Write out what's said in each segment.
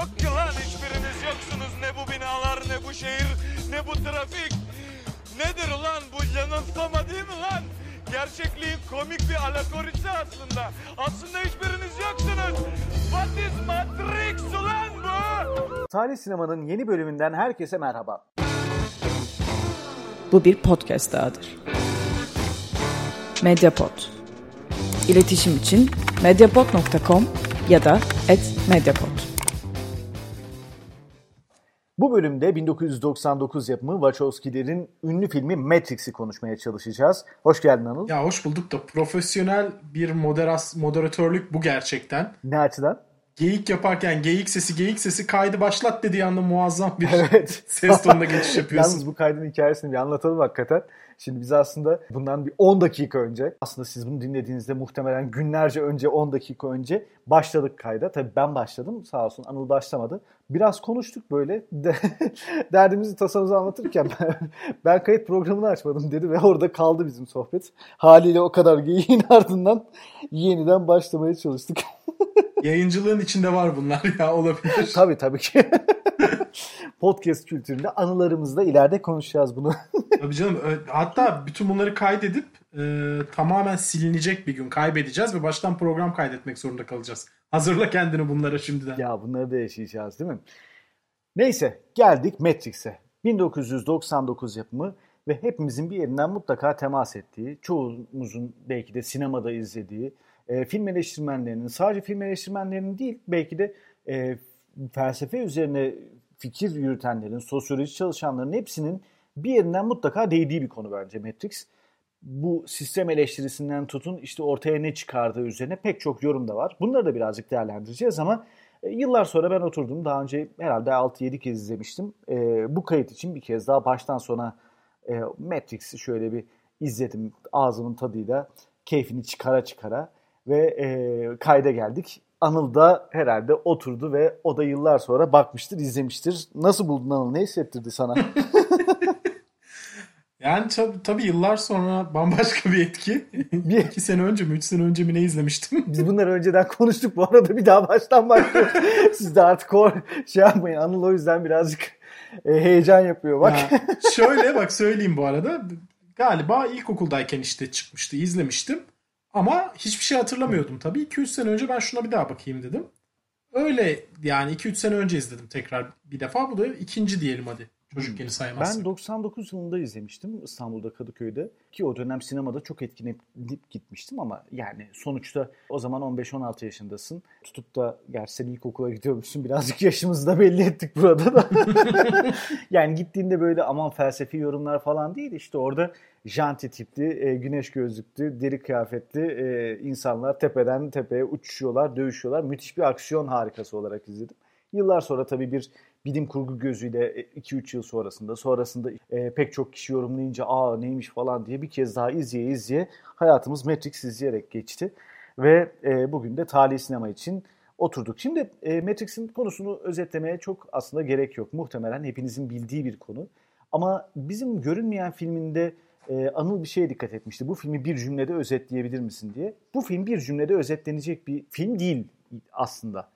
yok ki lan hiçbiriniz yoksunuz. Ne bu binalar ne bu şehir ne bu trafik. Nedir ulan bu yanılsama değil mi lan? Gerçekliğin komik bir alakorisi aslında. Aslında hiçbiriniz yoksunuz. What is Matrix ulan bu? Tarih Sinema'nın yeni bölümünden herkese merhaba. Bu bir podcast dahadır. Mediapod. İletişim için mediapod.com ya da @mediapod. Bu bölümde 1999 yapımı Wachowski'lerin ünlü filmi Matrix'i konuşmaya çalışacağız. Hoş geldin Anıl. Ya hoş bulduk da profesyonel bir moderas, moderatörlük bu gerçekten. Ne açıdan? Geyik yaparken geyik sesi geyik sesi kaydı başlat dediği anda muazzam bir Evet. ses tonuna geçiş yapıyorsun. Yalnız bu kaydın hikayesini bir anlatalım hakikaten. Şimdi biz aslında bundan bir 10 dakika önce, aslında siz bunu dinlediğinizde muhtemelen günlerce önce 10 dakika önce başladık kayda. Tabii ben başladım sağ olsun Anıl başlamadı. Biraz konuştuk böyle de, derdimizi tasamızı anlatırken ben, ben kayıt programını açmadım dedi ve orada kaldı bizim sohbet. Haliyle o kadar geyiğin ardından yeniden başlamaya çalıştık. Yayıncılığın içinde var bunlar ya olabilir. tabii tabii ki. Podcast kültüründe anılarımızda ileride konuşacağız bunu. Tabii canım. Hatta bütün bunları kaydedip e, tamamen silinecek bir gün kaybedeceğiz ve baştan program kaydetmek zorunda kalacağız. Hazırla kendini bunlara şimdiden. Ya bunları da yaşayacağız değil mi? Neyse geldik Matrix'e. 1999 yapımı ve hepimizin bir yerinden mutlaka temas ettiği, çoğumuzun belki de sinemada izlediği, e, film eleştirmenlerinin, sadece film eleştirmenlerinin değil belki de e, felsefe üzerine fikir yürütenlerin, sosyoloji çalışanların hepsinin bir yerinden mutlaka değdiği bir konu bence Matrix. Bu sistem eleştirisinden tutun işte ortaya ne çıkardığı üzerine pek çok yorum da var. Bunları da birazcık değerlendireceğiz ama e, yıllar sonra ben oturdum. Daha önce herhalde 6-7 kez izlemiştim. E, bu kayıt için bir kez daha baştan sona e, Matrix'i şöyle bir izledim ağzımın tadıyla. Keyfini çıkara çıkara ve e, kayda geldik. Anıl da herhalde oturdu ve o da yıllar sonra bakmıştır, izlemiştir. Nasıl buldun Anıl? Ne hissettirdi sana? Yani tabii, tabii yıllar sonra bambaşka bir etki. Bir- İki sene önce mi, üç sene önce mi ne izlemiştim? Biz bunları önceden konuştuk bu arada bir daha baştan başlıyoruz. Siz de artık o şey yapmayın. Anıl o yüzden birazcık heyecan yapıyor bak. Ya, şöyle bak söyleyeyim bu arada. Galiba ilkokuldayken işte çıkmıştı, izlemiştim. Ama hiçbir şey hatırlamıyordum tabii. 2-3 sene önce ben şuna bir daha bakayım dedim. Öyle yani 2-3 sene önce izledim tekrar bir defa. Bu da ikinci diyelim hadi. Çocuk yeni saymazsak. Ben 99 yılında izlemiştim İstanbul'da Kadıköy'de. Ki o dönem sinemada çok etkilenip gitmiştim ama yani sonuçta o zaman 15-16 yaşındasın. Tutup da gerçi sen ilkokula gidiyormuşsun birazcık yaşımızı da belli ettik burada da. yani gittiğinde böyle aman felsefi yorumlar falan değil işte orada janti tipli, e, güneş gözlüklü, deri kıyafetli e, insanlar tepeden tepeye uçuşuyorlar, dövüşüyorlar. Müthiş bir aksiyon harikası olarak izledim. Yıllar sonra tabii bir bilim kurgu gözüyle 2-3 yıl sonrasında sonrasında e, pek çok kişi yorumlayınca aa neymiş falan diye bir kez daha izleye izleye hayatımız Matrix izleyerek geçti. Ve e, bugün de tarihi sinema için oturduk. Şimdi e, Matrix'in konusunu özetlemeye çok aslında gerek yok. Muhtemelen hepinizin bildiği bir konu. Ama bizim görünmeyen filminde e, Anıl bir şeye dikkat etmişti. Bu filmi bir cümlede özetleyebilir misin diye. Bu film bir cümlede özetlenecek bir film değil aslında.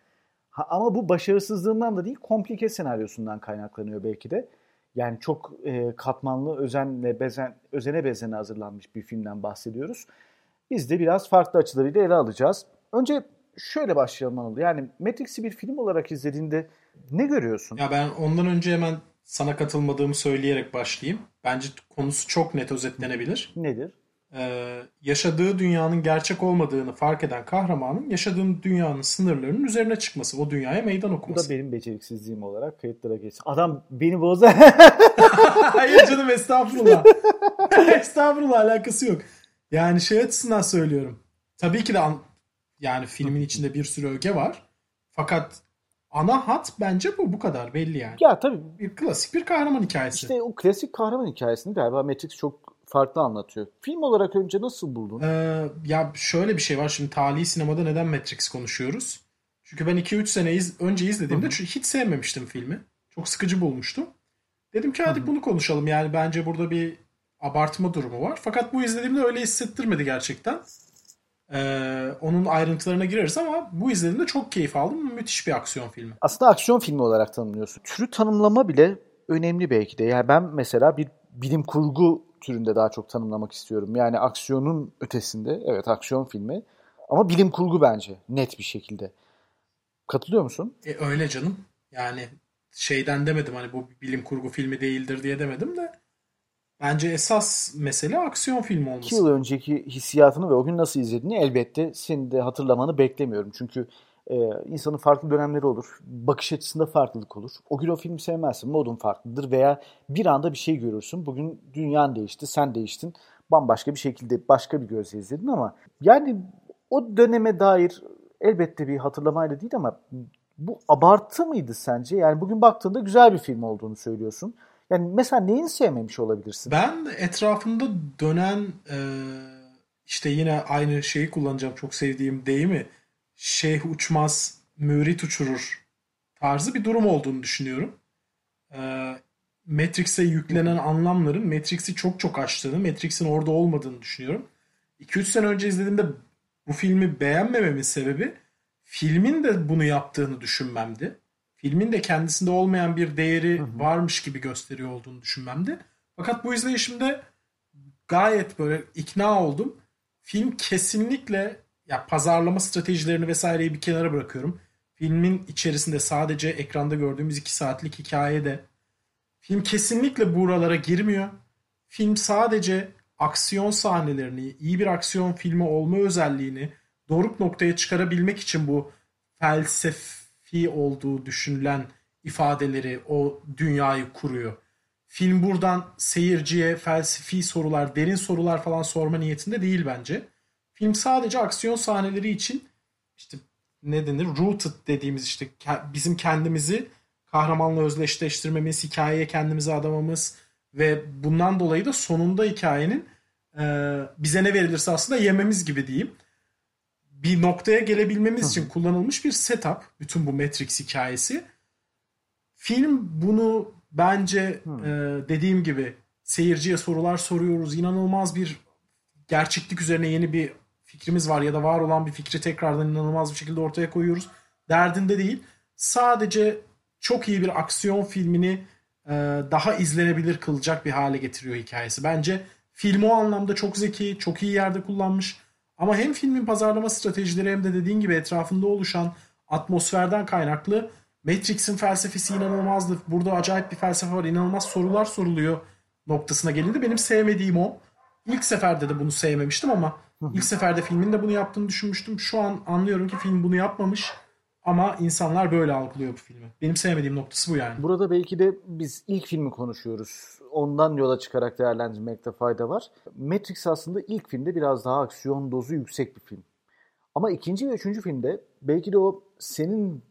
Ha, ama bu başarısızlığından da değil, komplike senaryosundan kaynaklanıyor belki de. Yani çok e, katmanlı, özenle bezen, özene bezene hazırlanmış bir filmden bahsediyoruz. Biz de biraz farklı açılarıyla ele alacağız. Önce şöyle başlayalım Anıl. Yani Matrix'i bir film olarak izlediğinde ne görüyorsun? Ya ben ondan önce hemen sana katılmadığımı söyleyerek başlayayım. Bence konusu çok net özetlenebilir. Nedir? Ee, yaşadığı dünyanın gerçek olmadığını fark eden kahramanın yaşadığın dünyanın sınırlarının üzerine çıkması, o dünyaya meydan Bu da okuması. benim beceriksizliğim olarak kayıtlara geçsin. Adam beni bozdu. Hayır canım estağfurullah. estağfurullah alakası yok. Yani şey açısından söylüyorum. Tabii ki de an- yani filmin içinde bir sürü öge var. Fakat ana hat bence bu bu kadar belli yani. ya tabii Bir klasik bir kahraman hikayesi. işte o klasik kahraman hikayesini galiba Matrix çok farklı anlatıyor. Film olarak önce nasıl buldun? Ee, ya şöyle bir şey var şimdi tarihi sinemada neden Matrix konuşuyoruz? Çünkü ben 2-3 sene iz- önce izlediğimde çünkü hiç sevmemiştim filmi. Çok sıkıcı bulmuştum. Dedim ki hadi bunu konuşalım. Yani bence burada bir abartma durumu var. Fakat bu izlediğimde öyle hissettirmedi gerçekten. Ee, onun ayrıntılarına gireriz ama bu izlediğimde çok keyif aldım. Müthiş bir aksiyon filmi. Aslında aksiyon filmi olarak tanımlıyorsun. Türü tanımlama bile önemli belki de. Yani ben mesela bir bilim kurgu türünde daha çok tanımlamak istiyorum. Yani aksiyonun ötesinde, evet aksiyon filmi ama bilim kurgu bence net bir şekilde. Katılıyor musun? E, öyle canım. Yani şeyden demedim hani bu bilim kurgu filmi değildir diye demedim de bence esas mesele aksiyon filmi olması. İki yıl önceki hissiyatını ve o gün nasıl izlediğini elbette senin de hatırlamanı beklemiyorum. Çünkü e, insanın farklı dönemleri olur. Bakış açısında farklılık olur. O gün o filmi sevmezsin. Modun farklıdır veya bir anda bir şey görürsün. Bugün dünyan değişti, sen değiştin. Bambaşka bir şekilde başka bir gözle izledin ama yani o döneme dair elbette bir hatırlamayla değil ama bu abartı mıydı sence? Yani bugün baktığında güzel bir film olduğunu söylüyorsun. Yani mesela neyini sevmemiş olabilirsin? Ben etrafımda dönen e, işte yine aynı şeyi kullanacağım çok sevdiğim deyimi şeyh uçmaz mürit uçurur tarzı bir durum olduğunu düşünüyorum. E, Matrix'e yüklenen anlamların Matrix'i çok çok aştığını, Matrix'in orada olmadığını düşünüyorum. 2-3 sene önce izlediğimde bu filmi beğenmememin sebebi filmin de bunu yaptığını düşünmemdi. Filmin de kendisinde olmayan bir değeri varmış gibi gösteriyor olduğunu düşünmemdi. Fakat bu izleyişimde gayet böyle ikna oldum. Film kesinlikle ya pazarlama stratejilerini vesaireyi bir kenara bırakıyorum. Filmin içerisinde sadece ekranda gördüğümüz iki saatlik hikayede film kesinlikle buralara girmiyor. Film sadece aksiyon sahnelerini, iyi bir aksiyon filmi olma özelliğini doruk noktaya çıkarabilmek için bu felsefi olduğu düşünülen ifadeleri, o dünyayı kuruyor. Film buradan seyirciye felsefi sorular, derin sorular falan sorma niyetinde değil bence. Film sadece aksiyon sahneleri için işte ne denir? Rooted dediğimiz işte bizim kendimizi kahramanla özdeşleştirmemiz, hikayeye kendimizi adamamız ve bundan dolayı da sonunda hikayenin e, bize ne verilirse aslında yememiz gibi diyeyim. Bir noktaya gelebilmemiz için kullanılmış bir setup bütün bu Matrix hikayesi. Film bunu bence e, dediğim gibi seyirciye sorular soruyoruz. İnanılmaz bir gerçeklik üzerine yeni bir fikrimiz var ya da var olan bir fikri tekrardan inanılmaz bir şekilde ortaya koyuyoruz. Derdinde değil. Sadece çok iyi bir aksiyon filmini e, daha izlenebilir kılacak bir hale getiriyor hikayesi. Bence film o anlamda çok zeki, çok iyi yerde kullanmış. Ama hem filmin pazarlama stratejileri hem de dediğin gibi etrafında oluşan atmosferden kaynaklı Matrix'in felsefesi inanılmazdı. Burada acayip bir felsefe var. İnanılmaz sorular soruluyor noktasına gelindi. Benim sevmediğim o. İlk seferde de bunu sevmemiştim ama ilk seferde filmin de bunu yaptığını düşünmüştüm. Şu an anlıyorum ki film bunu yapmamış. Ama insanlar böyle algılıyor bu filmi. Benim sevmediğim noktası bu yani. Burada belki de biz ilk filmi konuşuyoruz. Ondan yola çıkarak değerlendirmekte fayda var. Matrix aslında ilk filmde biraz daha aksiyon dozu yüksek bir film. Ama ikinci ve üçüncü filmde belki de o senin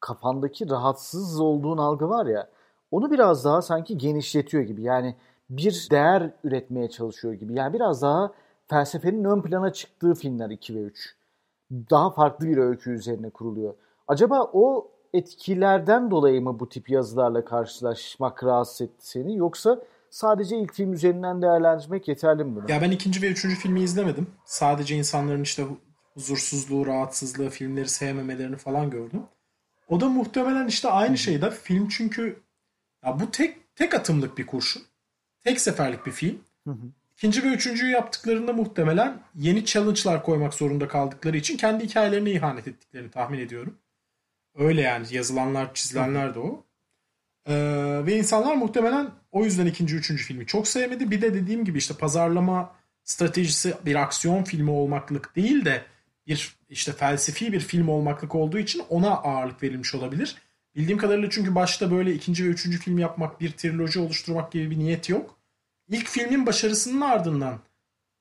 kafandaki rahatsız olduğun algı var ya onu biraz daha sanki genişletiyor gibi. Yani bir değer üretmeye çalışıyor gibi. Yani biraz daha felsefenin ön plana çıktığı filmler 2 ve 3. Daha farklı bir öykü üzerine kuruluyor. Acaba o etkilerden dolayı mı bu tip yazılarla karşılaşmak rahatsız etti seni yoksa sadece ilk film üzerinden değerlendirmek yeterli mi buna? Ya ben ikinci ve üçüncü filmi izlemedim. Sadece insanların işte huzursuzluğu, rahatsızlığı, filmleri sevmemelerini falan gördüm. O da muhtemelen işte aynı şeyde. Film çünkü ya bu tek tek atımlık bir kurşun. Tek seferlik bir film. Hı hı. İkinci ve üçüncüyü yaptıklarında muhtemelen yeni challenge'lar koymak zorunda kaldıkları için kendi hikayelerine ihanet ettiklerini tahmin ediyorum. Öyle yani yazılanlar, çizilenler de o. Ee, ve insanlar muhtemelen o yüzden ikinci, üçüncü filmi çok sevmedi. Bir de dediğim gibi işte pazarlama stratejisi bir aksiyon filmi olmaklık değil de bir işte felsefi bir film olmaklık olduğu için ona ağırlık verilmiş olabilir. Bildiğim kadarıyla çünkü başta böyle ikinci ve üçüncü film yapmak, bir triloji oluşturmak gibi bir niyet yok. İlk filmin başarısının ardından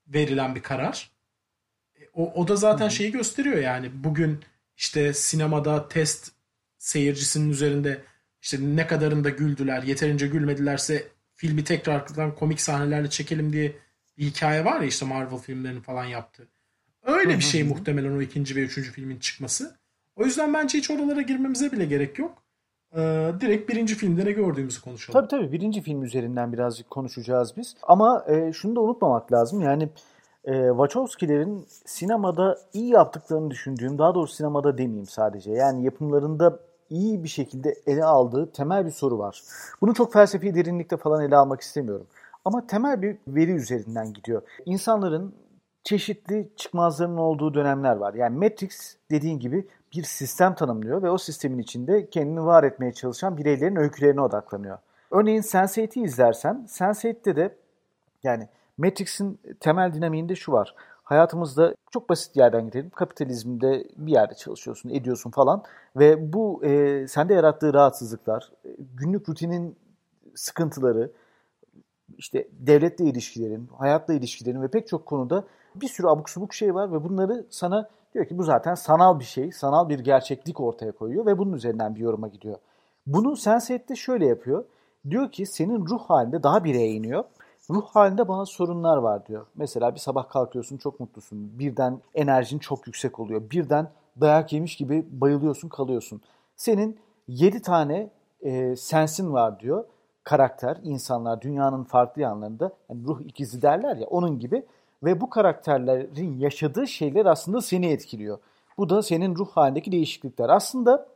verilen bir karar. E, o, o da zaten şeyi gösteriyor yani bugün işte sinemada test seyircisinin üzerinde işte ne kadarında güldüler, yeterince gülmedilerse filmi tekrardan komik sahnelerle çekelim diye bir hikaye var ya işte Marvel filmlerinin falan yaptığı. Öyle bir şey muhtemelen o ikinci ve üçüncü filmin çıkması. O yüzden bence hiç oralara girmemize bile gerek yok. Ee, direkt birinci filmde ne gördüğümüzü konuşalım. Tabii tabii birinci film üzerinden birazcık konuşacağız biz. Ama e, şunu da unutmamak lazım yani e, Wachowski'lerin sinemada iyi yaptıklarını düşündüğüm, daha doğrusu sinemada demeyeyim sadece. Yani yapımlarında iyi bir şekilde ele aldığı temel bir soru var. Bunu çok felsefi derinlikte falan ele almak istemiyorum. Ama temel bir veri üzerinden gidiyor. İnsanların çeşitli çıkmazlarının olduğu dönemler var. Yani Matrix dediğin gibi bir sistem tanımlıyor ve o sistemin içinde kendini var etmeye çalışan bireylerin öykülerine odaklanıyor. Örneğin Sense8'i izlersen Sense8'de de yani Matrix'in temel dinamiğinde şu var. Hayatımızda çok basit yerden gidelim. Kapitalizmde bir yerde çalışıyorsun, ediyorsun falan ve bu e, sende yarattığı rahatsızlıklar, günlük rutinin sıkıntıları, işte devletle ilişkilerin, hayatla ilişkilerin ve pek çok konuda bir sürü abuk subuk şey var ve bunları sana diyor ki bu zaten sanal bir şey, sanal bir gerçeklik ortaya koyuyor ve bunun üzerinden bir yoruma gidiyor. Bunu Sense8'de şöyle yapıyor. Diyor ki senin ruh halinde daha bireye iniyor. Ruh halinde bazı sorunlar var diyor. Mesela bir sabah kalkıyorsun çok mutlusun. Birden enerjin çok yüksek oluyor. Birden dayak yemiş gibi bayılıyorsun kalıyorsun. Senin 7 tane e, sensin var diyor. Karakter, insanlar dünyanın farklı yanlarında yani ruh ikizi derler ya onun gibi ve bu karakterlerin yaşadığı şeyler aslında seni etkiliyor. Bu da senin ruh halindeki değişiklikler. Aslında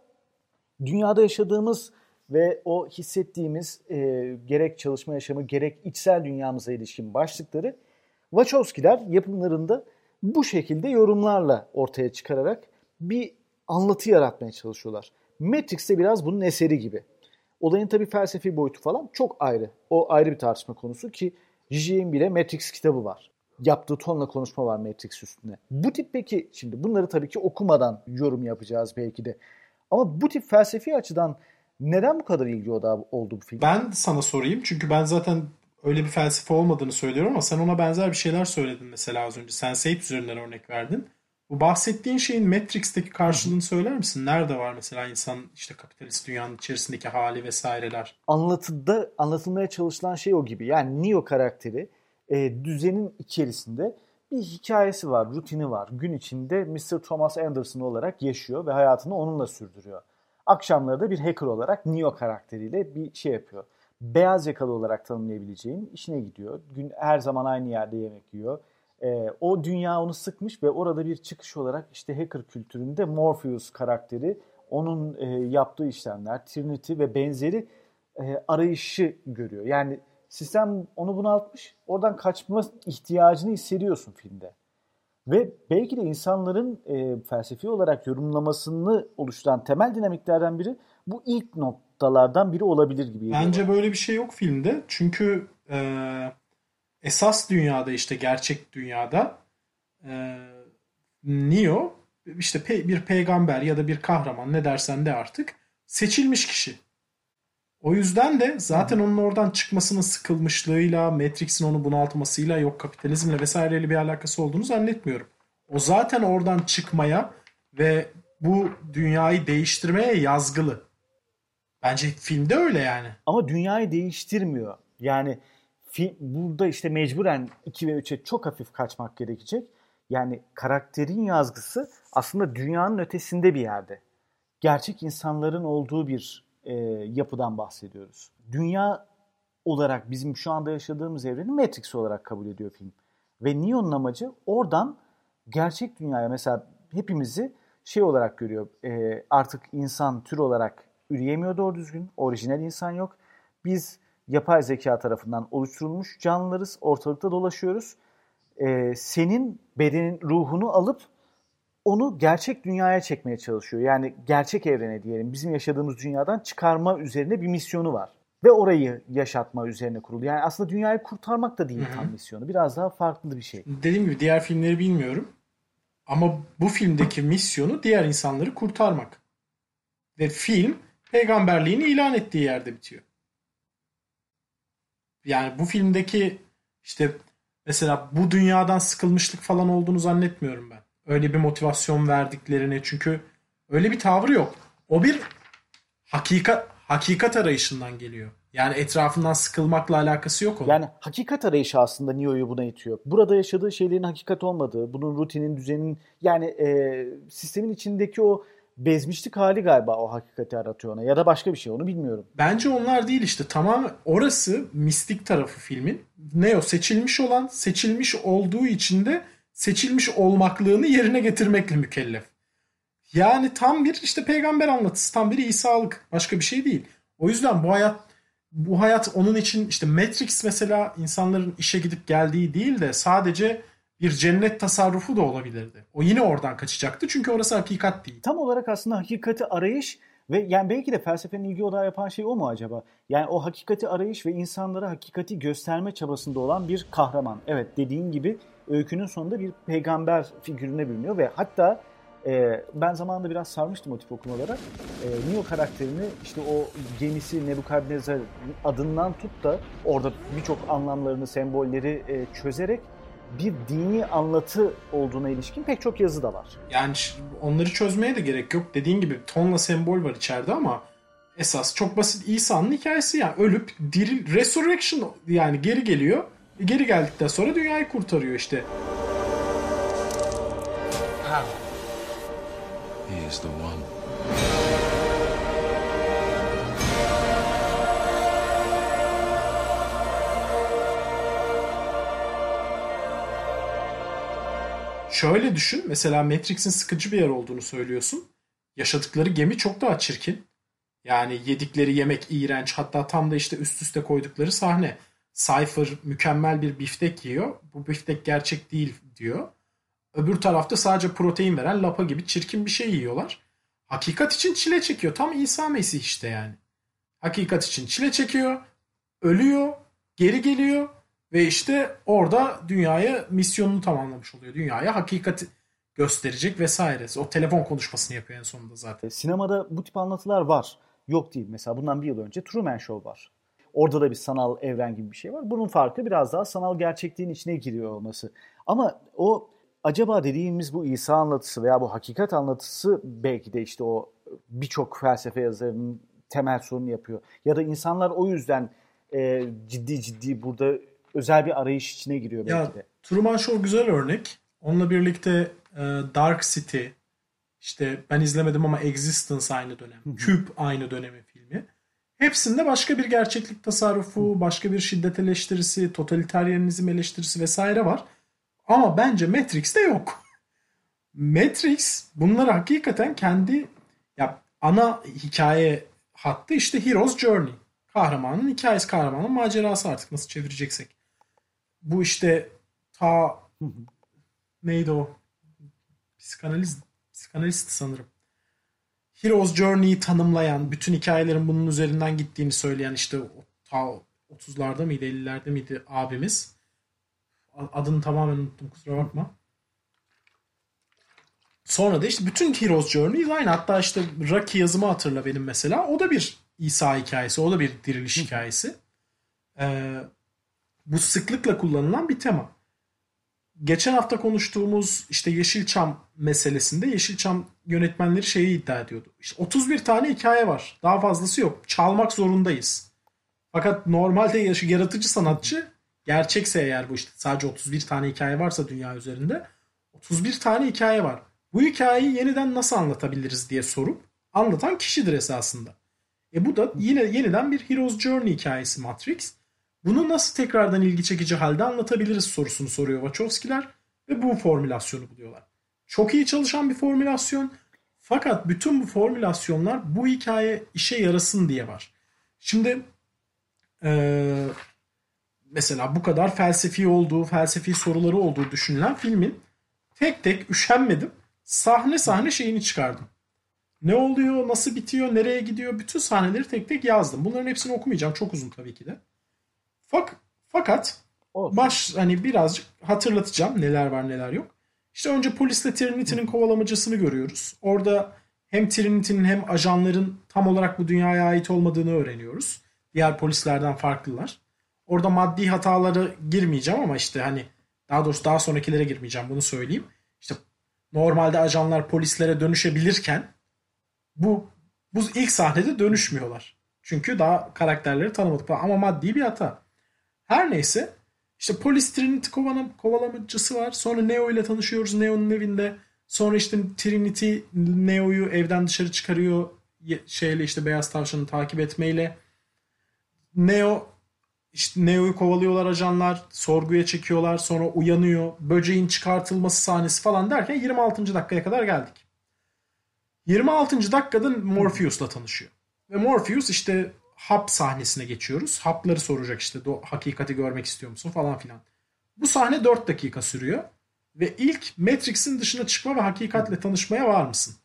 dünyada yaşadığımız ve o hissettiğimiz e, gerek çalışma yaşamı gerek içsel dünyamıza ilişkin başlıkları Wachowski'ler yapımlarında bu şekilde yorumlarla ortaya çıkararak bir anlatı yaratmaya çalışıyorlar. Matrix de biraz bunun eseri gibi. Olayın tabii felsefi boyutu falan çok ayrı. O ayrı bir tartışma konusu ki J.J.'in bile Matrix kitabı var. Yaptığı tonla konuşma var Matrix üstüne. Bu tip peki şimdi bunları tabii ki okumadan yorum yapacağız belki de. Ama bu tip felsefi açıdan neden bu kadar ilgi odağı oldu bu film? Ben sana sorayım çünkü ben zaten öyle bir felsefe olmadığını söylüyorum ama sen ona benzer bir şeyler söyledin mesela az önce. Sense8 üzerinden örnek verdin. Bu bahsettiğin şeyin Matrix'teki karşılığını söyler misin? Nerede var mesela insan işte kapitalist dünyanın içerisindeki hali vesaireler? Anlatıda anlatılmaya çalışılan şey o gibi. Yani Neo karakteri e, düzenin içerisinde bir hikayesi var, rutini var. Gün içinde Mr. Thomas Anderson olarak yaşıyor ve hayatını onunla sürdürüyor. Akşamları da bir hacker olarak Neo karakteriyle bir şey yapıyor. Beyaz yakalı olarak tanımlayabileceğin işine gidiyor. Gün her zaman aynı yerde yemek yiyor. E, o dünya onu sıkmış ve orada bir çıkış olarak işte hacker kültüründe Morpheus karakteri onun e, yaptığı işlemler, Trinity ve benzeri e, arayışı görüyor. Yani sistem onu bunaltmış. Oradan kaçma ihtiyacını hissediyorsun filmde. Ve belki de insanların e, felsefi olarak yorumlamasını oluşturan temel dinamiklerden biri bu ilk noktalardan biri olabilir gibi. Bence böyle bir şey yok filmde. Çünkü e, esas dünyada işte gerçek dünyada e, Neo işte pe, bir peygamber ya da bir kahraman ne dersen de artık seçilmiş kişi. O yüzden de zaten onun oradan çıkmasının sıkılmışlığıyla, Matrix'in onu bunaltmasıyla, yok kapitalizmle vesaireyle bir alakası olduğunu zannetmiyorum. O zaten oradan çıkmaya ve bu dünyayı değiştirmeye yazgılı. Bence filmde öyle yani. Ama dünyayı değiştirmiyor. Yani fi, burada işte mecburen 2 ve 3'e çok hafif kaçmak gerekecek. Yani karakterin yazgısı aslında dünyanın ötesinde bir yerde. Gerçek insanların olduğu bir e, yapıdan bahsediyoruz. Dünya olarak bizim şu anda yaşadığımız evreni Matrix olarak kabul ediyor film. Ve Neo'nun amacı oradan gerçek dünyaya mesela hepimizi şey olarak görüyor. E, artık insan tür olarak üreyemiyor doğru düzgün. Orijinal insan yok. Biz yapay zeka tarafından oluşturulmuş canlılarız. Ortalıkta dolaşıyoruz. E, senin bedenin ruhunu alıp onu gerçek dünyaya çekmeye çalışıyor. Yani gerçek evrene diyelim bizim yaşadığımız dünyadan çıkarma üzerine bir misyonu var. Ve orayı yaşatma üzerine kurulu. Yani aslında dünyayı kurtarmak da değil Hı-hı. tam misyonu. Biraz daha farklı bir şey. Dediğim gibi diğer filmleri bilmiyorum. Ama bu filmdeki misyonu diğer insanları kurtarmak. Ve film peygamberliğini ilan ettiği yerde bitiyor. Yani bu filmdeki işte mesela bu dünyadan sıkılmışlık falan olduğunu zannetmiyorum ben öyle bir motivasyon verdiklerini çünkü öyle bir tavrı yok. O bir hakikat hakikat arayışından geliyor. Yani etrafından sıkılmakla alakası yok onun. Yani hakikat arayışı aslında Neo'yu buna itiyor. Burada yaşadığı şeylerin hakikat olmadığı, bunun rutinin, düzenin yani e, sistemin içindeki o bezmişlik hali galiba o hakikati aratıyor ona. Ya da başka bir şey onu bilmiyorum. Bence onlar değil işte. Tamam orası mistik tarafı filmin. Neo seçilmiş olan seçilmiş olduğu için de seçilmiş olmaklığını yerine getirmekle mükellef. Yani tam bir işte peygamber anlatısı. Tam bir İsa'lık. Başka bir şey değil. O yüzden bu hayat bu hayat onun için işte Matrix mesela insanların işe gidip geldiği değil de sadece bir cennet tasarrufu da olabilirdi. O yine oradan kaçacaktı çünkü orası hakikat değil. Tam olarak aslında hakikati arayış ve yani belki de felsefenin ilgi odağı yapan şey o mu acaba? Yani o hakikati arayış ve insanlara hakikati gösterme çabasında olan bir kahraman. Evet dediğin gibi öykünün sonunda bir peygamber figürüne bürünüyor ve hatta e, ben zamanında biraz sarmıştım o tip okumalara. E, Neo karakterini işte o gemisi Nebukadnezar adından tut da orada birçok anlamlarını, sembolleri e, çözerek bir dini anlatı olduğuna ilişkin pek çok yazı da var. Yani onları çözmeye de gerek yok. Dediğin gibi tonla sembol var içeride ama esas çok basit İsa'nın hikayesi yani ölüp diri resurrection yani geri geliyor. Geri geldikten sonra dünyayı kurtarıyor işte. He is the one. Şöyle düşün. Mesela Matrix'in sıkıcı bir yer olduğunu söylüyorsun. Yaşadıkları gemi çok daha çirkin. Yani yedikleri yemek iğrenç. Hatta tam da işte üst üste koydukları sahne. Cypher mükemmel bir biftek yiyor. Bu biftek gerçek değil diyor. Öbür tarafta sadece protein veren lapa gibi çirkin bir şey yiyorlar. Hakikat için çile çekiyor. Tam İsa Mesih işte yani. Hakikat için çile çekiyor. Ölüyor. Geri geliyor. Ve işte orada dünyaya misyonunu tamamlamış oluyor. Dünyaya hakikati gösterecek vesaire. O telefon konuşmasını yapıyor en sonunda zaten. Sinemada bu tip anlatılar var. Yok değil. Mesela bundan bir yıl önce Truman Show var. Orada da bir sanal evren gibi bir şey var. Bunun farkı biraz daha sanal gerçekliğin içine giriyor olması. Ama o acaba dediğimiz bu İsa anlatısı veya bu hakikat anlatısı belki de işte o birçok felsefe yazarının temel sorunu yapıyor. Ya da insanlar o yüzden e, ciddi ciddi burada özel bir arayış içine giriyor belki Ya de. Truman Show güzel örnek. Onunla birlikte e, Dark City, işte ben izlemedim ama Existence aynı dönem. Cube aynı dönemin filmi. Hepsinde başka bir gerçeklik tasarrufu, başka bir şiddet eleştirisi, totaliteryenizm eleştirisi vesaire var. Ama bence Matrix'te yok. Matrix bunları hakikaten kendi ya ana hikaye hattı işte Hero's Journey. Kahramanın hikayesi, kahramanın macerası artık nasıl çevireceksek. Bu işte ta neydi o? Psikanaliz, psikanalist sanırım. Hero's Journey'yi tanımlayan, bütün hikayelerin bunun üzerinden gittiğini söyleyen işte ta 30'larda mıydı, 50'lerde miydi abimiz. Adını tamamen unuttum kusura bakma. Sonra da işte bütün Hero's Journey aynı. Hatta işte Rocky yazımı hatırla benim mesela. O da bir İsa hikayesi. O da bir diriliş hikayesi. Ee, bu sıklıkla kullanılan bir tema. Geçen hafta konuştuğumuz işte Yeşilçam meselesinde Yeşilçam yönetmenleri şeyi iddia ediyordu. İşte 31 tane hikaye var. Daha fazlası yok. Çalmak zorundayız. Fakat normalde yaratıcı sanatçı gerçekse eğer bu işte sadece 31 tane hikaye varsa dünya üzerinde 31 tane hikaye var. Bu hikayeyi yeniden nasıl anlatabiliriz diye sorup anlatan kişidir esasında. E bu da yine yeniden bir Hero's Journey hikayesi Matrix. Bunu nasıl tekrardan ilgi çekici halde anlatabiliriz sorusunu soruyor Wachowski'ler ve bu formülasyonu buluyorlar. Çok iyi çalışan bir formülasyon. Fakat bütün bu formülasyonlar bu hikaye işe yarasın diye var. Şimdi eee, mesela bu kadar felsefi olduğu, felsefi soruları olduğu düşünülen filmin tek tek üşenmedim. Sahne sahne şeyini çıkardım. Ne oluyor, nasıl bitiyor, nereye gidiyor bütün sahneleri tek tek yazdım. Bunların hepsini okumayacağım. Çok uzun tabii ki de. Fak, fakat Olsun. baş hani birazcık hatırlatacağım neler var neler yok. İşte önce polisle Trinity'nin kovalamacasını görüyoruz. Orada hem Trinity'nin hem ajanların tam olarak bu dünyaya ait olmadığını öğreniyoruz. Diğer polislerden farklılar. Orada maddi hatalara girmeyeceğim ama işte hani daha doğrusu daha sonrakilere girmeyeceğim bunu söyleyeyim. İşte normalde ajanlar polislere dönüşebilirken bu bu ilk sahnede dönüşmüyorlar. Çünkü daha karakterleri tanımadık ama maddi bir hata. Her neyse işte polis Trinity kovala- kovalamacısı var. Sonra Neo ile tanışıyoruz. Neo'nun evinde Sonra işte Trinity Neo'yu evden dışarı çıkarıyor şeyle işte beyaz tavşanı takip etmeyle. Neo işte Neo'yu kovalıyorlar ajanlar, sorguya çekiyorlar, sonra uyanıyor. Böceğin çıkartılması sahnesi falan derken 26. dakikaya kadar geldik. 26. dakikada Morpheus'la tanışıyor. Ve Morpheus işte hap sahnesine geçiyoruz. Hapları soracak işte hakikati görmek istiyor musun falan filan. Bu sahne 4 dakika sürüyor. Ve ilk Matrix'in dışına çıkma ve hakikatle tanışmaya var mısın?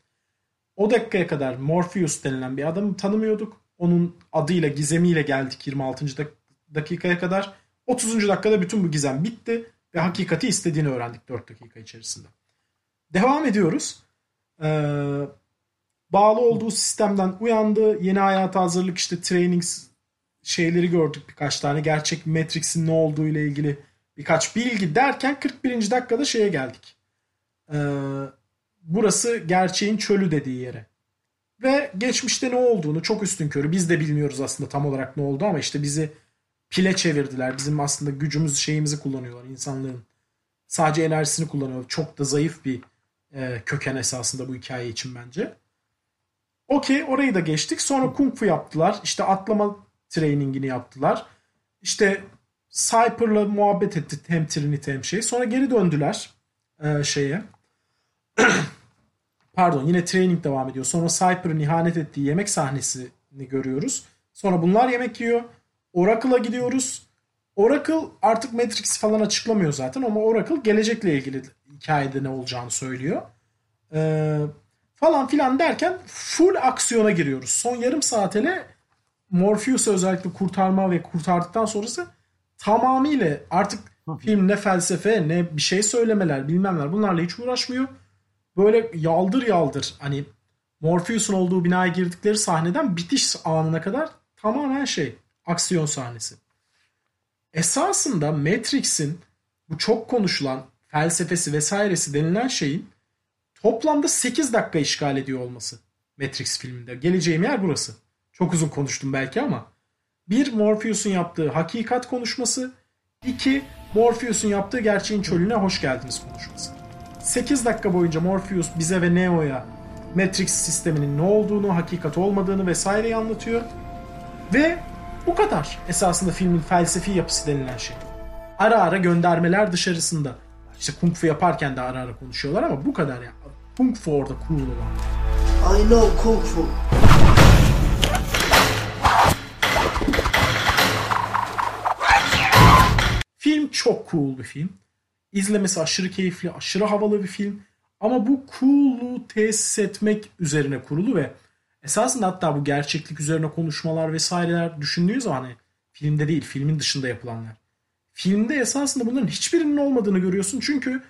O dakikaya kadar Morpheus denilen bir adamı tanımıyorduk. Onun adıyla, gizemiyle geldik 26. dakikaya kadar. 30. dakikada bütün bu gizem bitti ve hakikati istediğini öğrendik 4 dakika içerisinde. Devam ediyoruz. Ee, bağlı olduğu sistemden uyandı. Yeni hayata hazırlık işte training şeyleri gördük birkaç tane. Gerçek Matrix'in ne olduğu ile ilgili birkaç bilgi derken 41. dakikada şeye geldik. Ee, burası gerçeğin çölü dediği yere. Ve geçmişte ne olduğunu çok üstün körü biz de bilmiyoruz aslında tam olarak ne oldu ama işte bizi pile çevirdiler. Bizim aslında gücümüz şeyimizi kullanıyorlar insanların. Sadece enerjisini kullanıyorlar. Çok da zayıf bir e, köken esasında bu hikaye için bence. Okey orayı da geçtik. Sonra kung fu yaptılar. İşte atlama trainingini yaptılar. İşte Cypher'la muhabbet etti hem Trinity hem şey. Sonra geri döndüler e, şeye. Pardon yine training devam ediyor. Sonra Cypher'ın ihanet ettiği yemek sahnesini görüyoruz. Sonra bunlar yemek yiyor. Oracle'a gidiyoruz. Oracle artık Matrix falan açıklamıyor zaten ama Oracle gelecekle ilgili hikayede ne olacağını söylüyor. Ee, falan filan derken full aksiyona giriyoruz. Son yarım saat hele Morpheus'u özellikle kurtarma ve kurtardıktan sonrası tamamıyla artık film ne felsefe ne bir şey söylemeler bilmemler bunlarla hiç uğraşmıyor. Böyle yaldır yaldır hani Morpheus'un olduğu binaya girdikleri sahneden bitiş anına kadar tamamen şey aksiyon sahnesi. Esasında Matrix'in bu çok konuşulan felsefesi vesairesi denilen şeyin toplamda 8 dakika işgal ediyor olması Matrix filminde. Geleceğim yer burası. Çok uzun konuştum belki ama bir Morpheus'un yaptığı hakikat konuşması, iki Morpheus'un yaptığı gerçeğin çölüne hoş geldiniz konuşması. 8 dakika boyunca Morpheus bize ve Neo'ya Matrix sisteminin ne olduğunu, hakikat olmadığını vesaireyi anlatıyor. Ve bu kadar esasında filmin felsefi yapısı denilen şey. Ara ara göndermeler dışarısında. İşte kung fu yaparken de ara ara konuşuyorlar ama bu kadar ya. Kung fu orada cool olan. I know kung fu. Film çok cool bir film. İzlemesi aşırı keyifli, aşırı havalı bir film. Ama bu cool'luğu tesis etmek üzerine kurulu ve esasında hatta bu gerçeklik üzerine konuşmalar vesaireler düşündüğü zaman hani filmde değil, filmin dışında yapılanlar. Filmde esasında bunların hiçbirinin olmadığını görüyorsun çünkü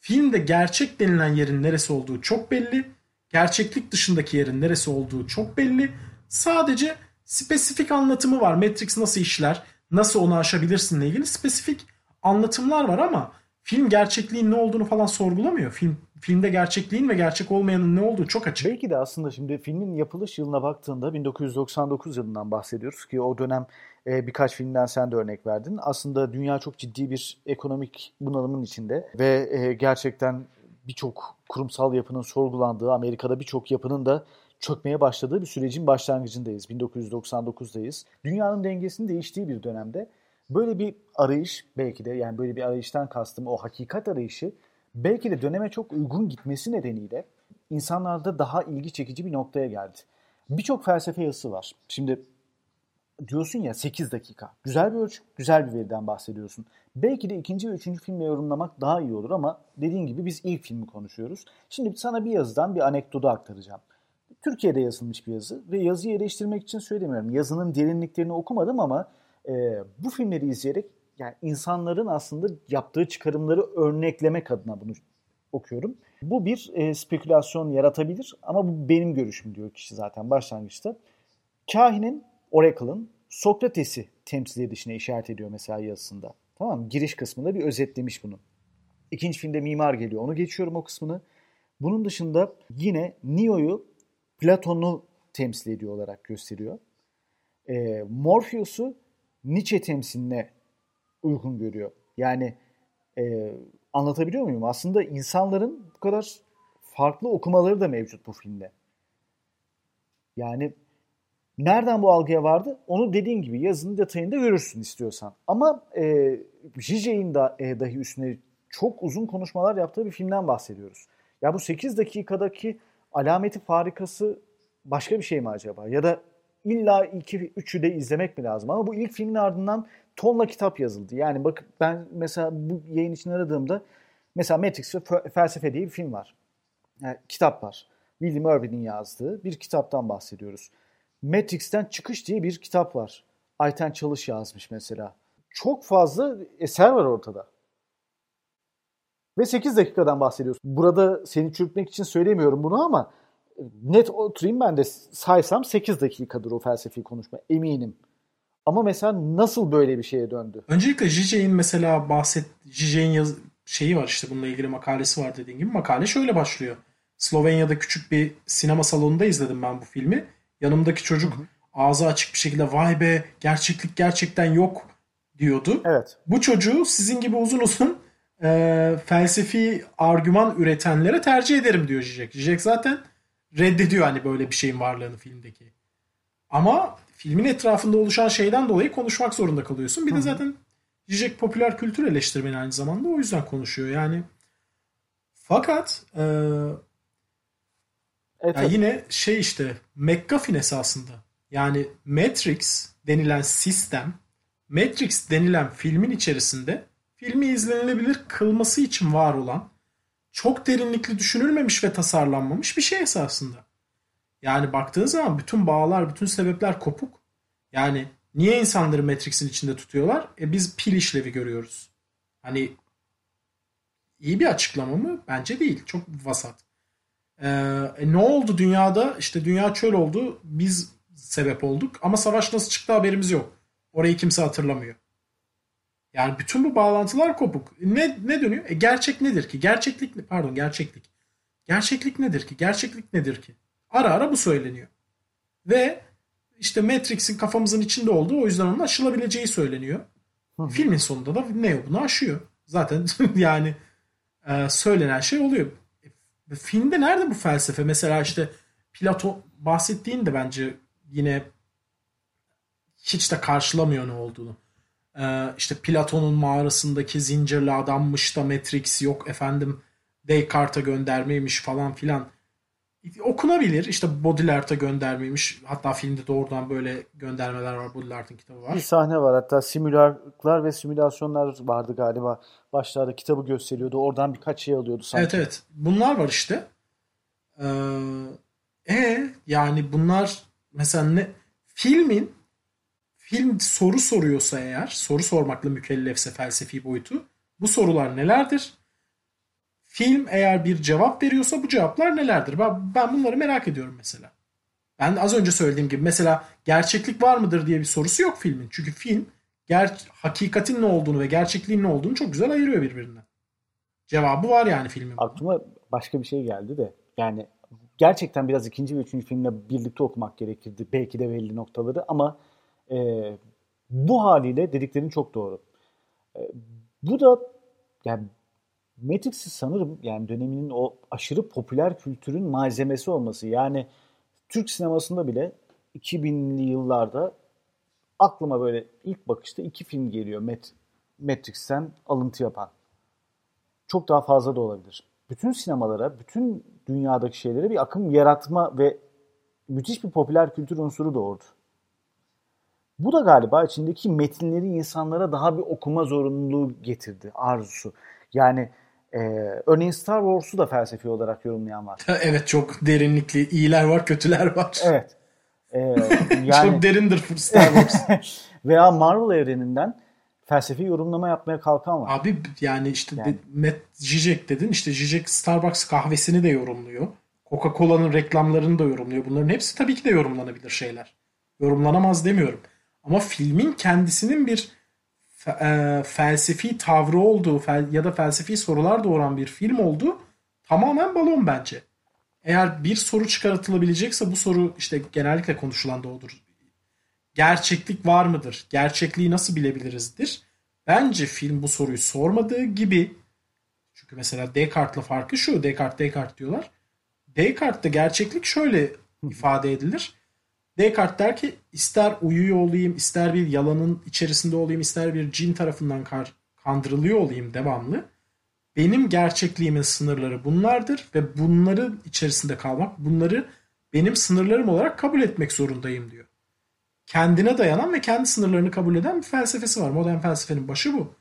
filmde gerçek denilen yerin neresi olduğu çok belli. Gerçeklik dışındaki yerin neresi olduğu çok belli. Sadece spesifik anlatımı var. Matrix nasıl işler, nasıl onu aşabilirsinle ilgili spesifik anlatımlar var ama film gerçekliğin ne olduğunu falan sorgulamıyor. Film filmde gerçekliğin ve gerçek olmayanın ne olduğu çok açık. Belki de aslında şimdi filmin yapılış yılına baktığında 1999 yılından bahsediyoruz ki o dönem e, birkaç filmden sen de örnek verdin. Aslında dünya çok ciddi bir ekonomik bunalımın içinde ve e, gerçekten birçok kurumsal yapının sorgulandığı, Amerika'da birçok yapının da çökmeye başladığı bir sürecin başlangıcındayız. 1999'dayız. Dünyanın dengesinin değiştiği bir dönemde böyle bir arayış belki de yani böyle bir arayıştan kastım o hakikat arayışı belki de döneme çok uygun gitmesi nedeniyle insanlarda daha ilgi çekici bir noktaya geldi. Birçok felsefe yazısı var. Şimdi diyorsun ya 8 dakika. Güzel bir ölçü, güzel bir veriden bahsediyorsun. Belki de ikinci ve üçüncü filmi yorumlamak daha iyi olur ama dediğin gibi biz ilk filmi konuşuyoruz. Şimdi sana bir yazıdan bir anekdotu aktaracağım. Türkiye'de yazılmış bir yazı ve yazıyı eleştirmek için söylemiyorum. Yazının derinliklerini okumadım ama e, bu filmleri izleyerek yani insanların aslında yaptığı çıkarımları örneklemek adına bunu okuyorum. Bu bir e, spekülasyon yaratabilir ama bu benim görüşüm diyor kişi zaten başlangıçta. Kahinin, Oracle'ın Sokrates'i temsil edişine işaret ediyor mesela yazısında. Tamam mı? Giriş kısmında bir özetlemiş bunu. İkinci filmde mimar geliyor. Onu geçiyorum o kısmını. Bunun dışında yine Neo'yu Platon'u temsil ediyor olarak gösteriyor. E, Morpheus'u Nietzsche temsiline uygun görüyor. Yani e, anlatabiliyor muyum? Aslında insanların bu kadar farklı okumaları da mevcut bu filmde. Yani nereden bu algıya vardı? Onu dediğin gibi yazının detayında görürsün istiyorsan. Ama e, J.J.'in da, e, dahi üstüne çok uzun konuşmalar yaptığı bir filmden bahsediyoruz. Ya bu 8 dakikadaki alameti farikası başka bir şey mi acaba? Ya da illa iki üçü de izlemek mi lazım? Ama bu ilk filmin ardından tonla kitap yazıldı. Yani bak ben mesela bu yayın için aradığımda mesela Matrix ve Felsefe diye bir film var. Yani kitap var. William Irwin'in yazdığı bir kitaptan bahsediyoruz. Matrix'ten Çıkış diye bir kitap var. Ayten Çalış yazmış mesela. Çok fazla eser var ortada. Ve 8 dakikadan bahsediyorsun. Burada seni çürütmek için söylemiyorum bunu ama net oturayım ben de saysam 8 dakikadır o felsefi konuşma eminim. Ama mesela nasıl böyle bir şeye döndü? Öncelikle J.J.'in mesela bahset J.J.'in yaz şeyi var işte bununla ilgili makalesi var dediğin gibi. Makale şöyle başlıyor. Slovenya'da küçük bir sinema salonunda izledim ben bu filmi. Yanımdaki çocuk hı hı. ağzı açık bir şekilde vay be gerçeklik gerçekten yok diyordu. Evet. Bu çocuğu sizin gibi uzun uzun e, felsefi argüman üretenlere tercih ederim diyor Zizek. Zizek zaten reddediyor hani böyle bir şeyin varlığını filmdeki. Ama filmin etrafında oluşan şeyden dolayı konuşmak zorunda kalıyorsun. Bir Hı-hı. de zaten Zizek popüler kültür eleştirmeni aynı zamanda o yüzden konuşuyor. Yani fakat e, evet, yani yine şey işte McGuffin esasında yani Matrix denilen sistem Matrix denilen filmin içerisinde filmi izlenilebilir kılması için var olan çok derinlikli düşünülmemiş ve tasarlanmamış bir şey esasında. Yani baktığın zaman bütün bağlar, bütün sebepler kopuk. Yani niye insanları Matrix'in içinde tutuyorlar? E biz pil işlevi görüyoruz. Hani iyi bir açıklama mı? Bence değil. Çok vasat. Ee, e, ne oldu dünyada? İşte dünya çöl oldu. Biz sebep olduk. Ama savaş nasıl çıktı haberimiz yok. Orayı kimse hatırlamıyor. Yani bütün bu bağlantılar kopuk. Ne ne dönüyor? E gerçek nedir ki? Gerçeklik pardon gerçeklik. Gerçeklik nedir ki? Gerçeklik nedir ki? Ara ara bu söyleniyor. Ve işte Matrix'in kafamızın içinde olduğu o yüzden onun aşılabileceği söyleniyor. Hı. Filmin sonunda da ne bunu aşıyor. Zaten yani e, söylenen şey oluyor. Filmde nerede bu felsefe? Mesela işte Platon bahsettiğin de bence yine hiç de karşılamıyor ne olduğunu. Ee, işte Platon'un mağarasındaki zincirli adammış da Matrix yok efendim Descartes'a göndermeymiş falan filan. Okunabilir. İşte Baudrillard'a göndermeymiş. Hatta filmde doğrudan böyle göndermeler var. Baudrillard'ın kitabı var. Bir sahne var. Hatta simülarlar ve simülasyonlar vardı galiba. Başlarda kitabı gösteriyordu. Oradan birkaç şey alıyordu sanki. Evet evet. Bunlar var işte. Ee, e yani bunlar mesela ne filmin film soru soruyorsa eğer, soru sormakla mükellefse felsefi boyutu, bu sorular nelerdir? Film eğer bir cevap veriyorsa bu cevaplar nelerdir? Ben, ben bunları merak ediyorum mesela. Ben az önce söylediğim gibi mesela gerçeklik var mıdır diye bir sorusu yok filmin. Çünkü film ger hakikatin ne olduğunu ve gerçekliğin ne olduğunu çok güzel ayırıyor birbirinden. Cevabı var yani filmin. Aklıma başka bir şey geldi de yani gerçekten biraz ikinci ve üçüncü filmle birlikte okumak gerekirdi. Belki de belli noktaları ama e, bu haliyle dediklerin çok doğru. E, bu da yani Matrix'i sanırım yani döneminin o aşırı popüler kültürün malzemesi olması. Yani Türk sinemasında bile 2000'li yıllarda aklıma böyle ilk bakışta iki film geliyor Mat Matrix'ten alıntı yapan. Çok daha fazla da olabilir. Bütün sinemalara, bütün dünyadaki şeylere bir akım yaratma ve müthiş bir popüler kültür unsuru doğurdu. Bu da galiba içindeki metinleri insanlara daha bir okuma zorunluluğu getirdi, arzusu. Yani e, örneğin Star Wars'u da felsefi olarak yorumlayan var. evet çok derinlikli. İyiler var, kötüler var. Evet. E, yani... çok derindir Star Wars. Veya Marvel evreninden felsefi yorumlama yapmaya kalkan var. Abi yani işte yani. De, Matt Zizek dedin. İşte Zizek Starbucks kahvesini de yorumluyor. Coca-Cola'nın reklamlarını da yorumluyor. Bunların hepsi tabii ki de yorumlanabilir şeyler. Yorumlanamaz demiyorum. Ama filmin kendisinin bir e, felsefi tavrı olduğu fel, ya da felsefi sorular doğuran bir film olduğu tamamen balon bence. Eğer bir soru çıkartılabilecekse bu soru işte genellikle konuşulan da odur. Gerçeklik var mıdır? Gerçekliği nasıl bilebilirizdir? Bence film bu soruyu sormadığı gibi çünkü mesela Descartes'la farkı şu. Descartes Descartes diyorlar. Descartes'te gerçeklik şöyle ifade edilir. Descartes der ki ister uyuyor olayım, ister bir yalanın içerisinde olayım, ister bir cin tarafından kandırılıyor olayım devamlı. Benim gerçekliğimin sınırları bunlardır ve bunların içerisinde kalmak, bunları benim sınırlarım olarak kabul etmek zorundayım diyor. Kendine dayanan ve kendi sınırlarını kabul eden bir felsefesi var. Modern felsefenin başı bu.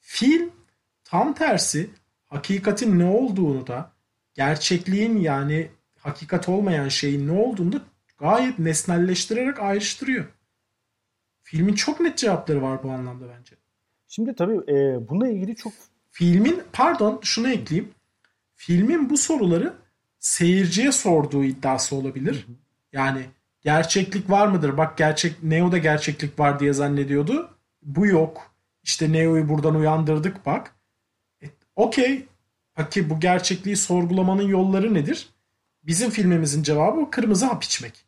Film tam tersi hakikatin ne olduğunu da gerçekliğin yani hakikat olmayan şeyin ne olduğunu da gayet nesnelleştirerek ayrıştırıyor. Filmin çok net cevapları var bu anlamda bence. Şimdi tabii e, bununla ilgili çok Filmin pardon şunu ekleyeyim. Filmin bu soruları seyirciye sorduğu iddiası olabilir. Yani gerçeklik var mıdır? Bak gerçek Neo'da gerçeklik var diye zannediyordu. Bu yok. İşte Neo'yu buradan uyandırdık bak. E, Okey. Peki bu gerçekliği sorgulamanın yolları nedir? Bizim filmimizin cevabı kırmızı hap içmek.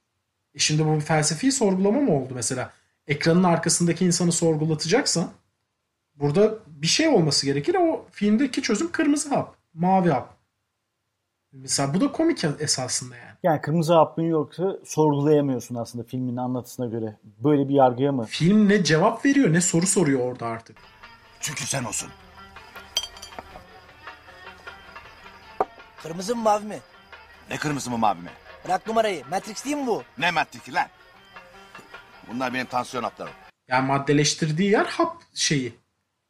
E şimdi bu bir felsefi sorgulama mı oldu mesela? Ekranın arkasındaki insanı sorgulatacaksan burada bir şey olması gerekir. O filmdeki çözüm kırmızı hap, mavi hap. Mesela bu da komik esasında yani. yani kırmızı hapın yoksa sorgulayamıyorsun aslında filmin anlatısına göre. Böyle bir yargıya mı? Film ne cevap veriyor ne soru soruyor orada artık. Çünkü sen olsun. Kırmızı mı mavi mi? Ne kırmızı mı mavi mi? Bırak numarayı. Matrix değil mi bu? Ne Matrix'i lan? Bunlar benim tansiyon haplarım. Yani maddeleştirdiği yer hap şeyi.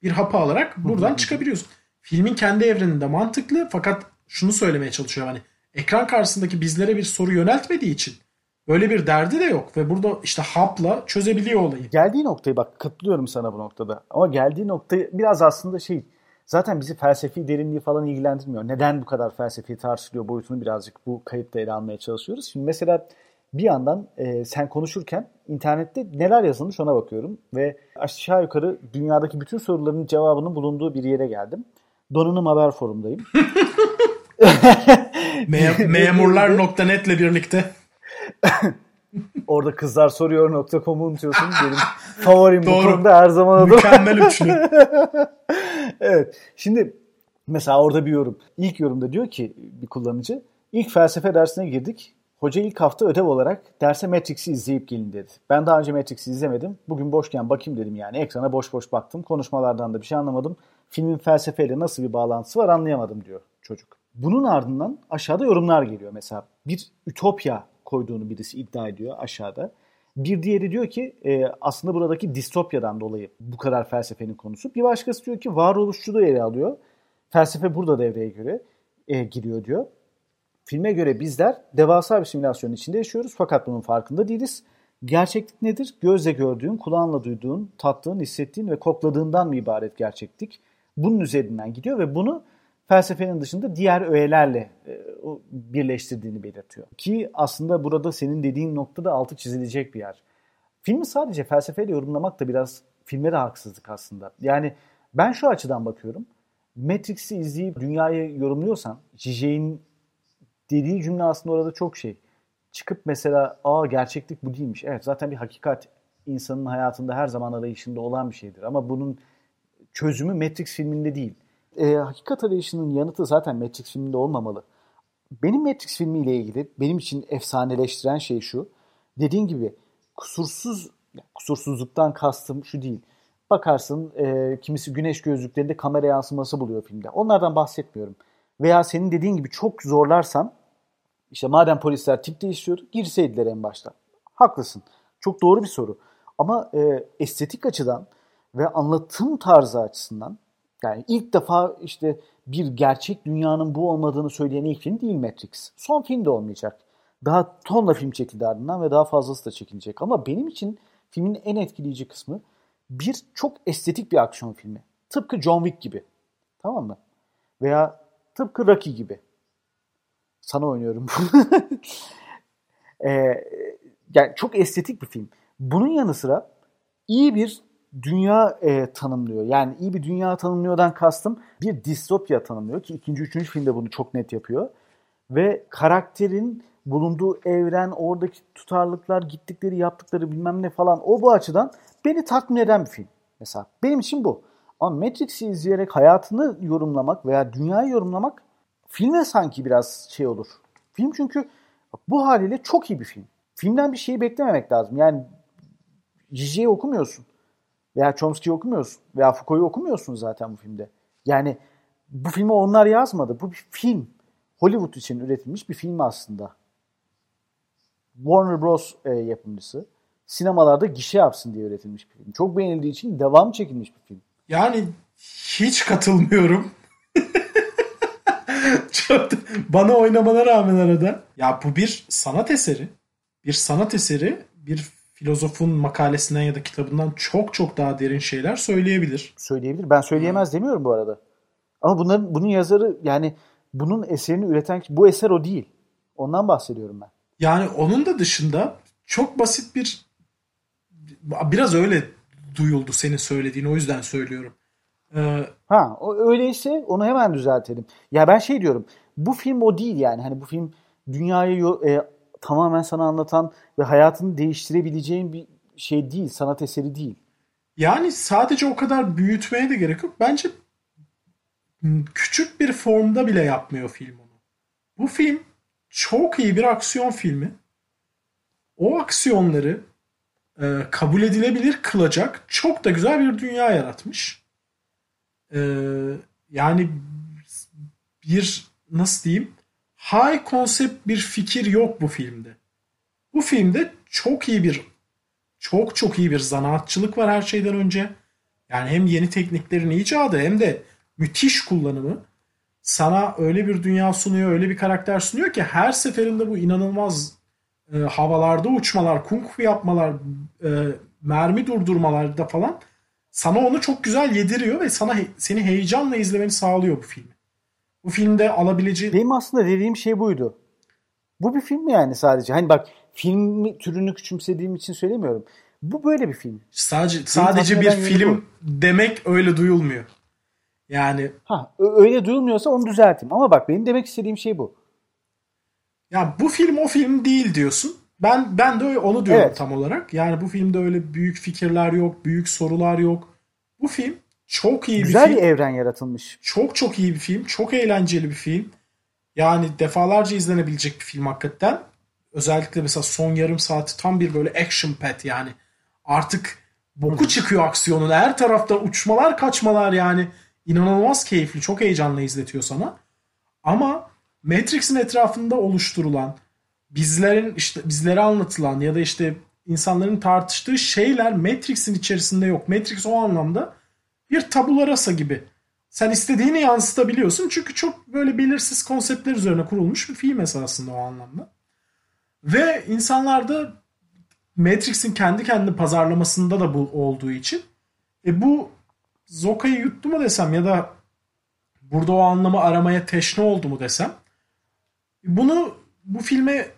Bir hapı alarak buradan çıkabiliyorsun. Filmin kendi evreninde mantıklı fakat şunu söylemeye çalışıyor hani ekran karşısındaki bizlere bir soru yöneltmediği için böyle bir derdi de yok ve burada işte hapla çözebiliyor olayı. Geldiği noktayı bak katılıyorum sana bu noktada. Ama geldiği noktayı biraz aslında şey zaten bizi felsefi derinliği falan ilgilendirmiyor. Neden bu kadar felsefi tartışılıyor boyutunu birazcık bu kayıtta ele almaya çalışıyoruz. Şimdi mesela bir yandan e, sen konuşurken internette neler yazılmış ona bakıyorum ve aşağı yukarı dünyadaki bütün soruların cevabının bulunduğu bir yere geldim. Donanım Haber Forum'dayım. Me- memurlar.net'le birlikte. Orada kızlar soruyor.com'u unutuyorsun. Benim favorim bu Doğru. konuda her zaman adı. Mükemmel üçlü. evet. Şimdi mesela orada bir yorum. İlk yorumda diyor ki bir kullanıcı ilk felsefe dersine girdik. Hoca ilk hafta ödev olarak derse Matrix'i izleyip gelin dedi. Ben daha önce Matrix'i izlemedim. Bugün boşken bakayım dedim yani. Ekrana boş boş baktım. Konuşmalardan da bir şey anlamadım. Filmin felsefeyle nasıl bir bağlantısı var anlayamadım diyor çocuk. Bunun ardından aşağıda yorumlar geliyor. Mesela bir ütopya koyduğunu birisi iddia ediyor aşağıda. Bir diğeri diyor ki e, aslında buradaki distopyadan dolayı bu kadar felsefenin konusu. Bir başkası diyor ki varoluşçuluğu ele alıyor. Felsefe burada devreye göre e, giriyor diyor. Filme göre bizler devasa bir simülasyonun içinde yaşıyoruz fakat bunun farkında değiliz. Gerçeklik nedir? Gözle gördüğün, kulağınla duyduğun, tattığın, hissettiğin ve kokladığından mı ibaret gerçeklik? Bunun üzerinden gidiyor ve bunu felsefenin dışında diğer öğelerle e, birleştirdiğini belirtiyor. Ki aslında burada senin dediğin noktada altı çizilecek bir yer. Filmi sadece felsefeyle yorumlamak da biraz filme de haksızlık aslında. Yani ben şu açıdan bakıyorum. Matrix'i izleyip dünyayı yorumluyorsan, J.J.'in dediği cümle aslında orada çok şey. Çıkıp mesela aa gerçeklik bu değilmiş. Evet zaten bir hakikat insanın hayatında her zaman arayışında olan bir şeydir. Ama bunun çözümü Matrix filminde değil. E, hakikat arayışının yanıtı zaten Matrix filminde olmamalı. Benim Matrix filmiyle ilgili benim için efsaneleştiren şey şu. Dediğin gibi kusursuz, kusursuzluktan kastım şu değil. Bakarsın e, kimisi güneş gözlüklerinde kamera yansıması buluyor filmde. Onlardan bahsetmiyorum. Veya senin dediğin gibi çok zorlarsan işte madem polisler tip değişiyor girseydiler en başta. Haklısın. Çok doğru bir soru. Ama e, estetik açıdan ve anlatım tarzı açısından yani ilk defa işte bir gerçek dünyanın bu olmadığını söyleyen ilk film değil Matrix. Son film de olmayacak. Daha tonla film çekildi ardından ve daha fazlası da çekilecek. Ama benim için filmin en etkileyici kısmı bir çok estetik bir aksiyon filmi. Tıpkı John Wick gibi. Tamam mı? Veya tıpkı Rocky gibi. Sana oynuyorum. ee, yani çok estetik bir film. Bunun yanı sıra iyi bir dünya e, tanımlıyor. Yani iyi bir dünya tanımlıyordan kastım bir distopya tanımlıyor ki ikinci, üçüncü filmde bunu çok net yapıyor. Ve karakterin bulunduğu evren, oradaki tutarlıklar, gittikleri, yaptıkları bilmem ne falan o bu açıdan beni tatmin eden bir film. Mesela benim için bu. Ama Matrix'i izleyerek hayatını yorumlamak veya dünyayı yorumlamak filme sanki biraz şey olur. Film çünkü bu haliyle çok iyi bir film. Filmden bir şeyi beklememek lazım. Yani Zizek'i okumuyorsun. Veya Chomsky'yi okumuyorsun. Veya Foucault'u okumuyorsun zaten bu filmde. Yani bu filmi onlar yazmadı. Bu bir film. Hollywood için üretilmiş bir film aslında. Warner Bros. e, yapımcısı. Sinemalarda gişe yapsın diye üretilmiş bir film. Çok beğenildiği için devam çekilmiş bir film. Yani hiç katılmıyorum. Çok bana oynamana rağmen arada. Ya bu bir sanat eseri. Bir sanat eseri bir filozofun makalesinden ya da kitabından çok çok daha derin şeyler söyleyebilir. Söyleyebilir. Ben söyleyemez demiyorum bu arada. Ama bunların bunun yazarı yani bunun eserini üreten bu eser o değil. Ondan bahsediyorum ben. Yani onun da dışında çok basit bir biraz öyle duyuldu senin söylediğin o yüzden söylüyorum. Ee, Ha, o öyleyse onu hemen düzeltelim. Ya ben şey diyorum. Bu film o değil yani. Hani bu film dünyayı e, tamamen sana anlatan ve hayatını değiştirebileceğin bir şey değil, sanat eseri değil. Yani sadece o kadar büyütmeye de gerek yok. Bence küçük bir formda bile yapmıyor film onu. Bu film çok iyi bir aksiyon filmi. O aksiyonları e, kabul edilebilir kılacak çok da güzel bir dünya yaratmış. E, yani bir nasıl diyeyim high concept bir fikir yok bu filmde. Bu filmde çok iyi bir çok çok iyi bir zanaatçılık var her şeyden önce. Yani hem yeni tekniklerin icadı hem de müthiş kullanımı sana öyle bir dünya sunuyor, öyle bir karakter sunuyor ki her seferinde bu inanılmaz e, havalarda uçmalar, kung fu yapmalar, e, mermi durdurmalarda falan sana onu çok güzel yediriyor ve sana seni heyecanla izlemeni sağlıyor bu filmi. Bu filmde alabileceği Benim aslında dediğim şey buydu. Bu bir film mi yani sadece? Hani bak film türünü küçümsediğim için söylemiyorum. Bu böyle bir film. sadece sadece tatmin bir film bu. demek öyle duyulmuyor. Yani Ha öyle duyulmuyorsa onu düzelteyim. Ama bak benim demek istediğim şey bu. Ya bu film o film değil diyorsun. Ben ben de öyle- onu diyorum Evet. tam olarak. Yani bu filmde öyle büyük fikirler yok, büyük sorular yok. Bu film çok iyi Güzel bir bir film. evren yaratılmış. Çok çok iyi bir film. Çok eğlenceli bir film. Yani defalarca izlenebilecek bir film hakikaten. Özellikle mesela son yarım saati tam bir böyle action packed yani. Artık boku çıkıyor aksiyonun. Her tarafta uçmalar kaçmalar yani. inanılmaz keyifli. Çok heyecanlı izletiyor sana. Ama Matrix'in etrafında oluşturulan bizlerin işte bizlere anlatılan ya da işte insanların tartıştığı şeyler Matrix'in içerisinde yok. Matrix o anlamda bir tabula rasa gibi. Sen istediğini yansıtabiliyorsun çünkü çok böyle belirsiz konseptler üzerine kurulmuş bir film esasında o anlamda. Ve insanlar da Matrix'in kendi kendini pazarlamasında da bu olduğu için e bu Zoka'yı yuttu mu desem ya da burada o anlamı aramaya teşne oldu mu desem bunu bu filme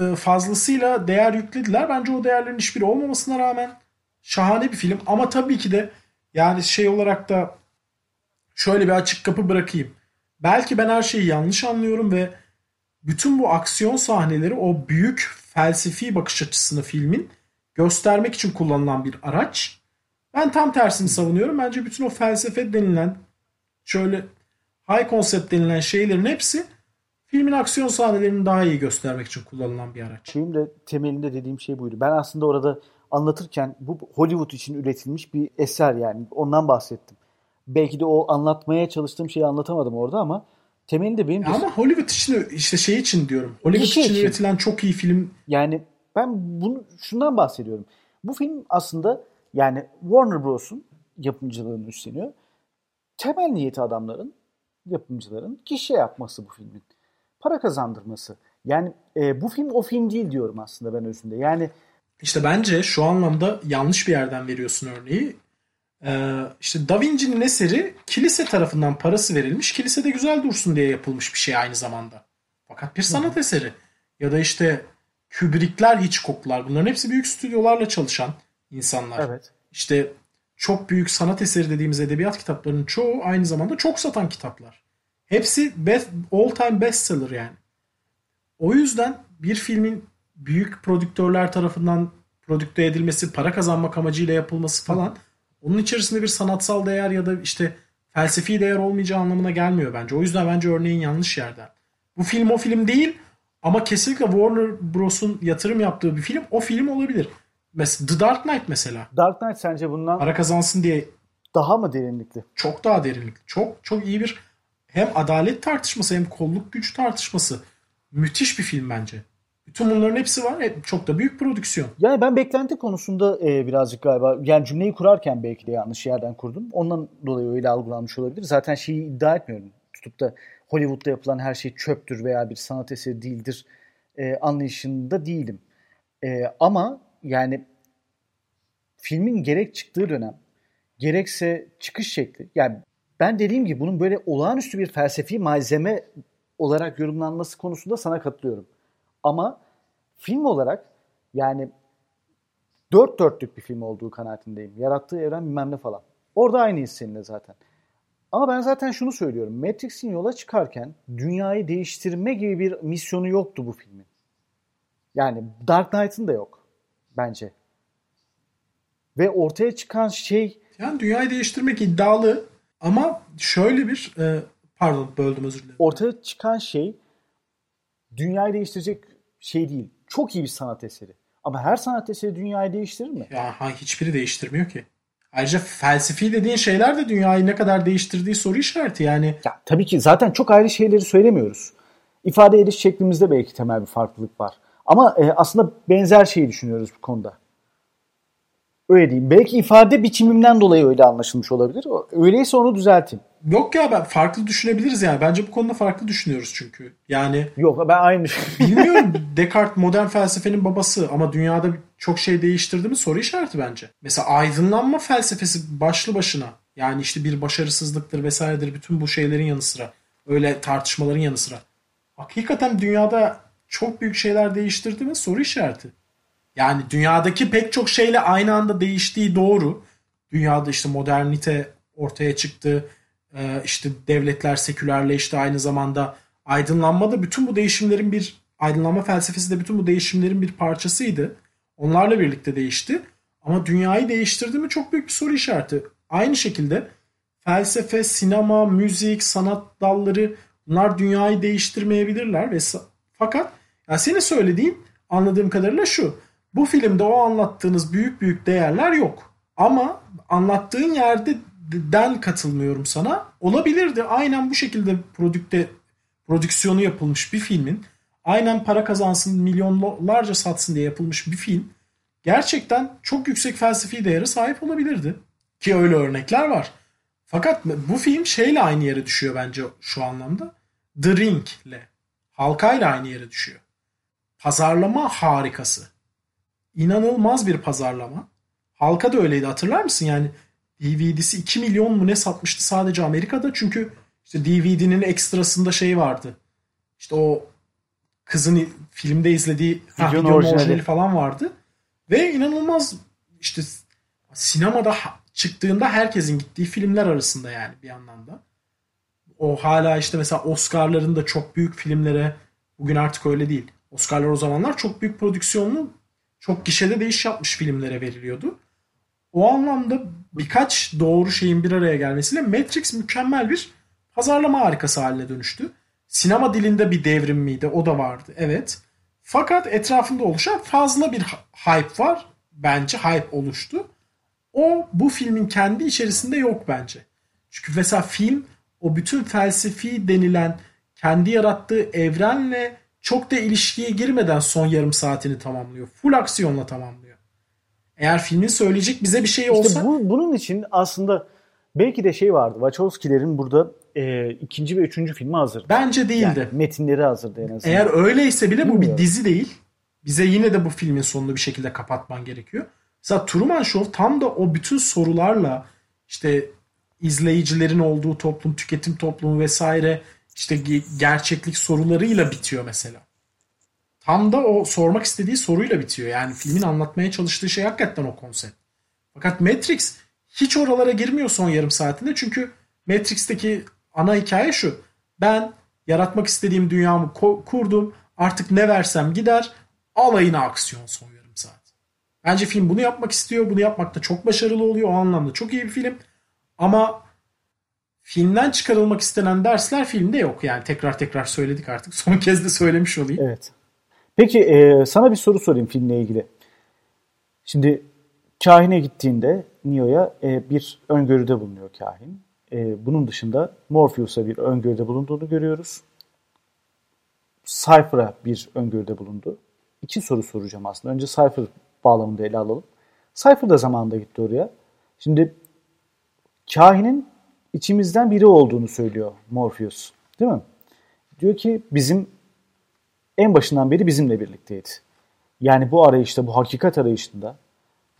e, fazlasıyla değer yüklediler. Bence o değerlerin hiçbiri olmamasına rağmen şahane bir film ama tabii ki de yani şey olarak da şöyle bir açık kapı bırakayım. Belki ben her şeyi yanlış anlıyorum ve bütün bu aksiyon sahneleri o büyük felsefi bakış açısını filmin göstermek için kullanılan bir araç. Ben tam tersini savunuyorum. Bence bütün o felsefe denilen şöyle high concept denilen şeylerin hepsi filmin aksiyon sahnelerini daha iyi göstermek için kullanılan bir araç. Şeyim de temelinde dediğim şey buydu. Ben aslında orada anlatırken bu Hollywood için üretilmiş bir eser yani ondan bahsettim. Belki de o anlatmaya çalıştığım şeyi anlatamadım orada ama temelinde benim de Ama Hollywood için işte şey için diyorum. Hollywood için için. üretilen çok iyi film Yani ben bunu şundan bahsediyorum. Bu film aslında yani Warner Bros'un yapımcılığını üstleniyor. Temel niyeti adamların, yapımcıların gişe yapması bu filmin. Para kazandırması. Yani e, bu film o film değil diyorum aslında ben özünde. Yani İşte bence şu anlamda yanlış bir yerden veriyorsun örneği. Ee, işte Da Vinci'nin eseri kilise tarafından parası verilmiş. Kilisede güzel dursun diye yapılmış bir şey aynı zamanda. Fakat bir sanat eseri. Ya da işte Kubrick'ler, Hitchcock'lar bunların hepsi büyük stüdyolarla çalışan insanlar. evet. İşte çok büyük sanat eseri dediğimiz edebiyat kitaplarının çoğu aynı zamanda çok satan kitaplar. Hepsi best, all time bestseller yani. O yüzden bir filmin büyük prodüktörler tarafından prodükte edilmesi, para kazanmak amacıyla yapılması falan onun içerisinde bir sanatsal değer ya da işte felsefi değer olmayacağı anlamına gelmiyor bence. O yüzden bence örneğin yanlış yerden. Bu film o film değil Ama kesinlikle Warner Bros'un yatırım yaptığı bir film o film olabilir. Mesela The Dark Knight mesela. Dark Knight sence bundan Para kazansın diye daha mı derinlikli? çok daha derinlikli. Çok çok iyi bir hem adalet tartışması hem kolluk güç tartışması. Müthiş bir film bence. Bütün bunların hepsi var. Çok da büyük prodüksiyon. Yani ben beklenti konusunda e, birazcık galiba yani cümleyi kurarken belki de yanlış yerden kurdum. Ondan dolayı öyle algılanmış olabilir. Zaten şeyi iddia etmiyorum. Tutup da Hollywood'da yapılan her şey çöptür veya bir sanat eseri değildir e, anlayışında değilim. E, ama yani filmin gerek çıktığı dönem gerekse çıkış şekli yani ben dediğim gibi bunun böyle olağanüstü bir felsefi malzeme olarak yorumlanması konusunda sana katılıyorum. Ama film olarak yani dört dörtlük bir film olduğu kanaatindeyim. Yarattığı evren bilmem ne falan. Orada aynıyız seninle zaten. Ama ben zaten şunu söylüyorum. Matrix'in yola çıkarken dünyayı değiştirme gibi bir misyonu yoktu bu filmin. Yani Dark Knight'ın da yok bence. Ve ortaya çıkan şey Yani dünyayı değiştirmek iddialı ama şöyle bir e, pardon böldüm özür dilerim. ortaya çıkan şey dünyayı değiştirecek şey değil. Çok iyi bir sanat eseri. Ama her sanat eseri dünyayı değiştirir mi? Ya hiçbiri değiştirmiyor ki. Ayrıca felsefi dediğin şeyler de dünyayı ne kadar değiştirdiği soru işareti. Yani Ya tabii ki zaten çok ayrı şeyleri söylemiyoruz. İfade ediş şeklimizde belki temel bir farklılık var. Ama e, aslında benzer şeyi düşünüyoruz bu konuda. Öyle diyeyim. Belki ifade biçimimden dolayı öyle anlaşılmış olabilir. Öyleyse onu düzeltin. Yok ya ben farklı düşünebiliriz yani. Bence bu konuda farklı düşünüyoruz çünkü. Yani Yok ben aynı bilmiyorum Descartes modern felsefenin babası ama dünyada çok şey değiştirdi mi soru işareti bence. Mesela aydınlanma felsefesi başlı başına yani işte bir başarısızlıktır vesairedir bütün bu şeylerin yanı sıra öyle tartışmaların yanı sıra hakikaten dünyada çok büyük şeyler değiştirdi mi soru işareti. Yani dünyadaki pek çok şeyle aynı anda değiştiği doğru. Dünyada işte modernite ortaya çıktı. Ee, işte devletler sekülerleşti aynı zamanda. Aydınlanma da bütün bu değişimlerin bir aydınlanma felsefesi de bütün bu değişimlerin bir parçasıydı. Onlarla birlikte değişti. Ama dünyayı değiştirdi mi çok büyük bir soru işareti. Aynı şekilde felsefe, sinema, müzik, sanat dalları bunlar dünyayı değiştirmeyebilirler ve fakat ya senin söylediğin anladığım kadarıyla şu. Bu filmde o anlattığınız büyük büyük değerler yok. Ama anlattığın yerde den katılmıyorum sana. Olabilirdi. Aynen bu şekilde prodükte prodüksiyonu yapılmış bir filmin aynen para kazansın, milyonlarca satsın diye yapılmış bir film gerçekten çok yüksek felsefi değere sahip olabilirdi. Ki öyle örnekler var. Fakat bu film şeyle aynı yere düşüyor bence şu anlamda. The Ring'le. Halkayla aynı yere düşüyor. Pazarlama harikası. İnanılmaz bir pazarlama. Halka da öyleydi hatırlar mısın? Yani DVD'si 2 milyon mu ne satmıştı sadece Amerika'da. Çünkü işte DVD'nin ekstrasında şey vardı. İşte o kızın filmde izlediği Videonun videonun orijinali. orijinali falan vardı. Ve inanılmaz işte sinemada çıktığında herkesin gittiği filmler arasında yani bir anlamda. O hala işte mesela Oscar'ların da çok büyük filmlere bugün artık öyle değil. Oscar'lar o zamanlar çok büyük prodüksiyonlu çok gişede de iş yapmış filmlere veriliyordu. O anlamda birkaç doğru şeyin bir araya gelmesiyle Matrix mükemmel bir pazarlama harikası haline dönüştü. Sinema dilinde bir devrim miydi? O da vardı. Evet. Fakat etrafında oluşan fazla bir hype var. Bence hype oluştu. O bu filmin kendi içerisinde yok bence. Çünkü mesela film o bütün felsefi denilen kendi yarattığı evrenle çok da ilişkiye girmeden son yarım saatini tamamlıyor. Full aksiyonla tamamlıyor. Eğer filmin söyleyecek bize bir şey olsa İşte bu, bunun için aslında belki de şey vardı. Wachowski'lerin burada e, ikinci ve üçüncü filmi hazır. bence değildi. Yani metinleri hazırdı en azından. Eğer öyleyse bile bu bir Bilmiyorum. dizi değil. Bize yine de bu filmin sonunu bir şekilde kapatman gerekiyor. Mesela Truman Show tam da o bütün sorularla işte izleyicilerin olduğu toplum, tüketim toplumu vesaire işte ge- gerçeklik sorularıyla bitiyor mesela. Tam da o sormak istediği soruyla bitiyor. Yani filmin anlatmaya çalıştığı şey hakikaten o konsept. Fakat Matrix hiç oralara girmiyor son yarım saatinde. Çünkü Matrix'teki ana hikaye şu. Ben yaratmak istediğim dünyamı kurdum. Artık ne versem gider. Alayına aksiyon son yarım saat. Bence film bunu yapmak istiyor. Bunu yapmakta çok başarılı oluyor. O anlamda çok iyi bir film. Ama filmden çıkarılmak istenen dersler filmde yok. Yani tekrar tekrar söyledik artık. Son kez de söylemiş olayım. Evet. Peki e, sana bir soru sorayım filmle ilgili. Şimdi kahine gittiğinde Neo'ya e, bir öngörüde bulunuyor kahin. E, bunun dışında Morpheus'a bir öngörüde bulunduğunu görüyoruz. Cypher'a bir öngörüde bulundu. İki soru soracağım aslında. Önce Cypher bağlamında ele alalım. Cypher da zamanında gitti oraya. Şimdi kahinin içimizden biri olduğunu söylüyor Morpheus. Değil mi? Diyor ki bizim en başından beri bizimle birlikteydi. Yani bu arayışta, bu hakikat arayışında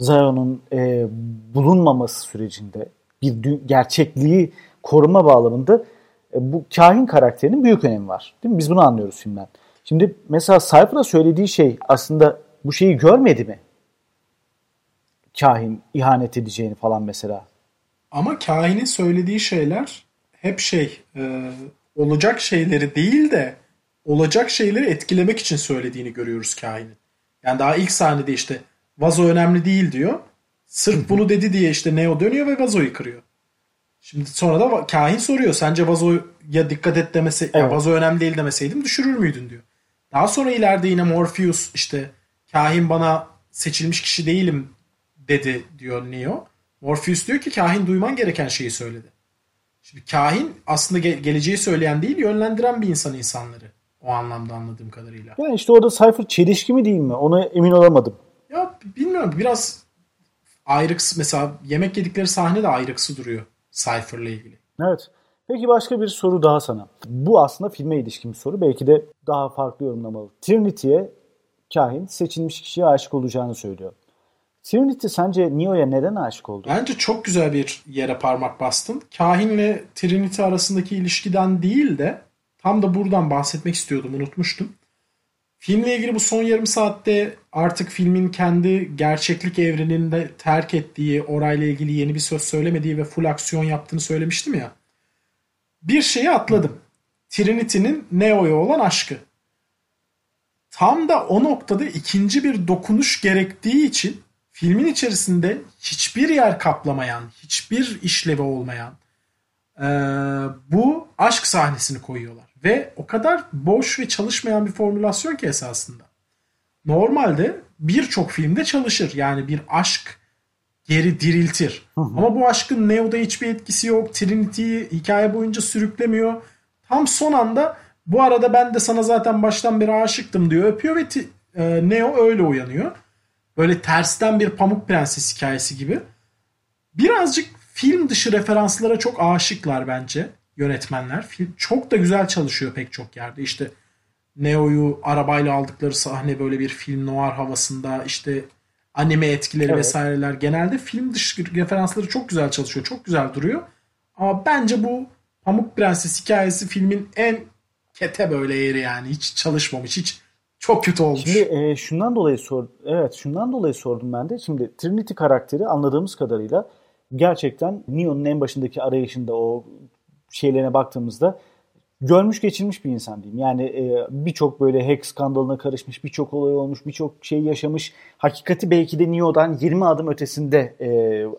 Zion'un e, bulunmaması sürecinde bir gerçekliği koruma bağlamında e, bu kahin karakterinin büyük önemi var. Değil mi? Biz bunu anlıyoruz filmden. Şimdi mesela Cypher'a söylediği şey aslında bu şeyi görmedi mi? Kahin ihanet edeceğini falan mesela. Ama kahinin söylediği şeyler hep şey e, olacak şeyleri değil de olacak şeyleri etkilemek için söylediğini görüyoruz kahinin. Yani daha ilk sahnede işte vazo önemli değil diyor. Sırf bunu dedi diye işte Neo dönüyor ve vazoyu kırıyor. Şimdi sonra da kahin soruyor. Sence vazoya dikkat et demese, ya Evet. vazo önemli değil demeseydim düşürür müydün diyor. Daha sonra ileride yine Morpheus işte kahin bana seçilmiş kişi değilim dedi diyor Neo. Morpheus diyor ki kahin duyman gereken şeyi söyledi. Şimdi kahin aslında ge- geleceği söyleyen değil yönlendiren bir insan insanları. O anlamda anladığım kadarıyla. Yani işte orada Cypher çelişki mi değil mi? Ona emin olamadım. Ya bilmiyorum biraz ayrıksı mesela yemek yedikleri sahne de ayrıksı duruyor Cypher'la ilgili. Evet. Peki başka bir soru daha sana. Bu aslında filme ilişkin bir soru. Belki de daha farklı yorumlamalı. Trinity'ye kahin seçilmiş kişiye aşık olacağını söylüyor. Trinity sence Neo'ya neden aşık oldu? Bence çok güzel bir yere parmak bastın. Kahinle Trinity arasındaki ilişkiden değil de tam da buradan bahsetmek istiyordum unutmuştum. Filmle ilgili bu son yarım saatte artık filmin kendi gerçeklik evreninde terk ettiği, orayla ilgili yeni bir söz söylemediği ve full aksiyon yaptığını söylemiştim ya. Bir şeyi atladım. Trinity'nin Neo'ya olan aşkı. Tam da o noktada ikinci bir dokunuş gerektiği için filmin içerisinde hiçbir yer kaplamayan, hiçbir işlevi olmayan eee, bu aşk sahnesini koyuyorlar. Ve o kadar boş ve çalışmayan bir formülasyon ki esasında. Normalde birçok filmde çalışır. Yani bir aşk geri diriltir. Ama bu aşkın Neo'da hiçbir etkisi yok. Trinity'yi hikaye boyunca sürüklemiyor. Tam son anda bu arada ben de sana zaten baştan beri aşıktım diyor. Öpüyor ve e, Neo öyle uyanıyor. Böyle tersten bir Pamuk Prenses hikayesi gibi. Birazcık film dışı referanslara çok aşıklar bence yönetmenler. Film çok da güzel çalışıyor pek çok yerde. İşte Neo'yu arabayla aldıkları sahne böyle bir film noir havasında işte anime etkileri Evet. vesaireler genelde film dışı referansları çok güzel çalışıyor. Çok güzel duruyor. Ama bence bu Pamuk Prenses hikayesi filmin en kete böyle yeri yani. Hiç çalışmamış. Hiç çok kötü olmuş. Şimdi e, şundan dolayı sor, evet şundan dolayı sordum ben de. Şimdi Trinity karakteri anladığımız kadarıyla gerçekten Neo'nun en başındaki arayışında o şeylerine baktığımızda görmüş geçirmiş bir insan diyeyim. Yani e, birçok böyle hack skandalına karışmış, birçok olay olmuş, birçok şey yaşamış. Hakikati belki de Neo'dan 20 adım ötesinde e,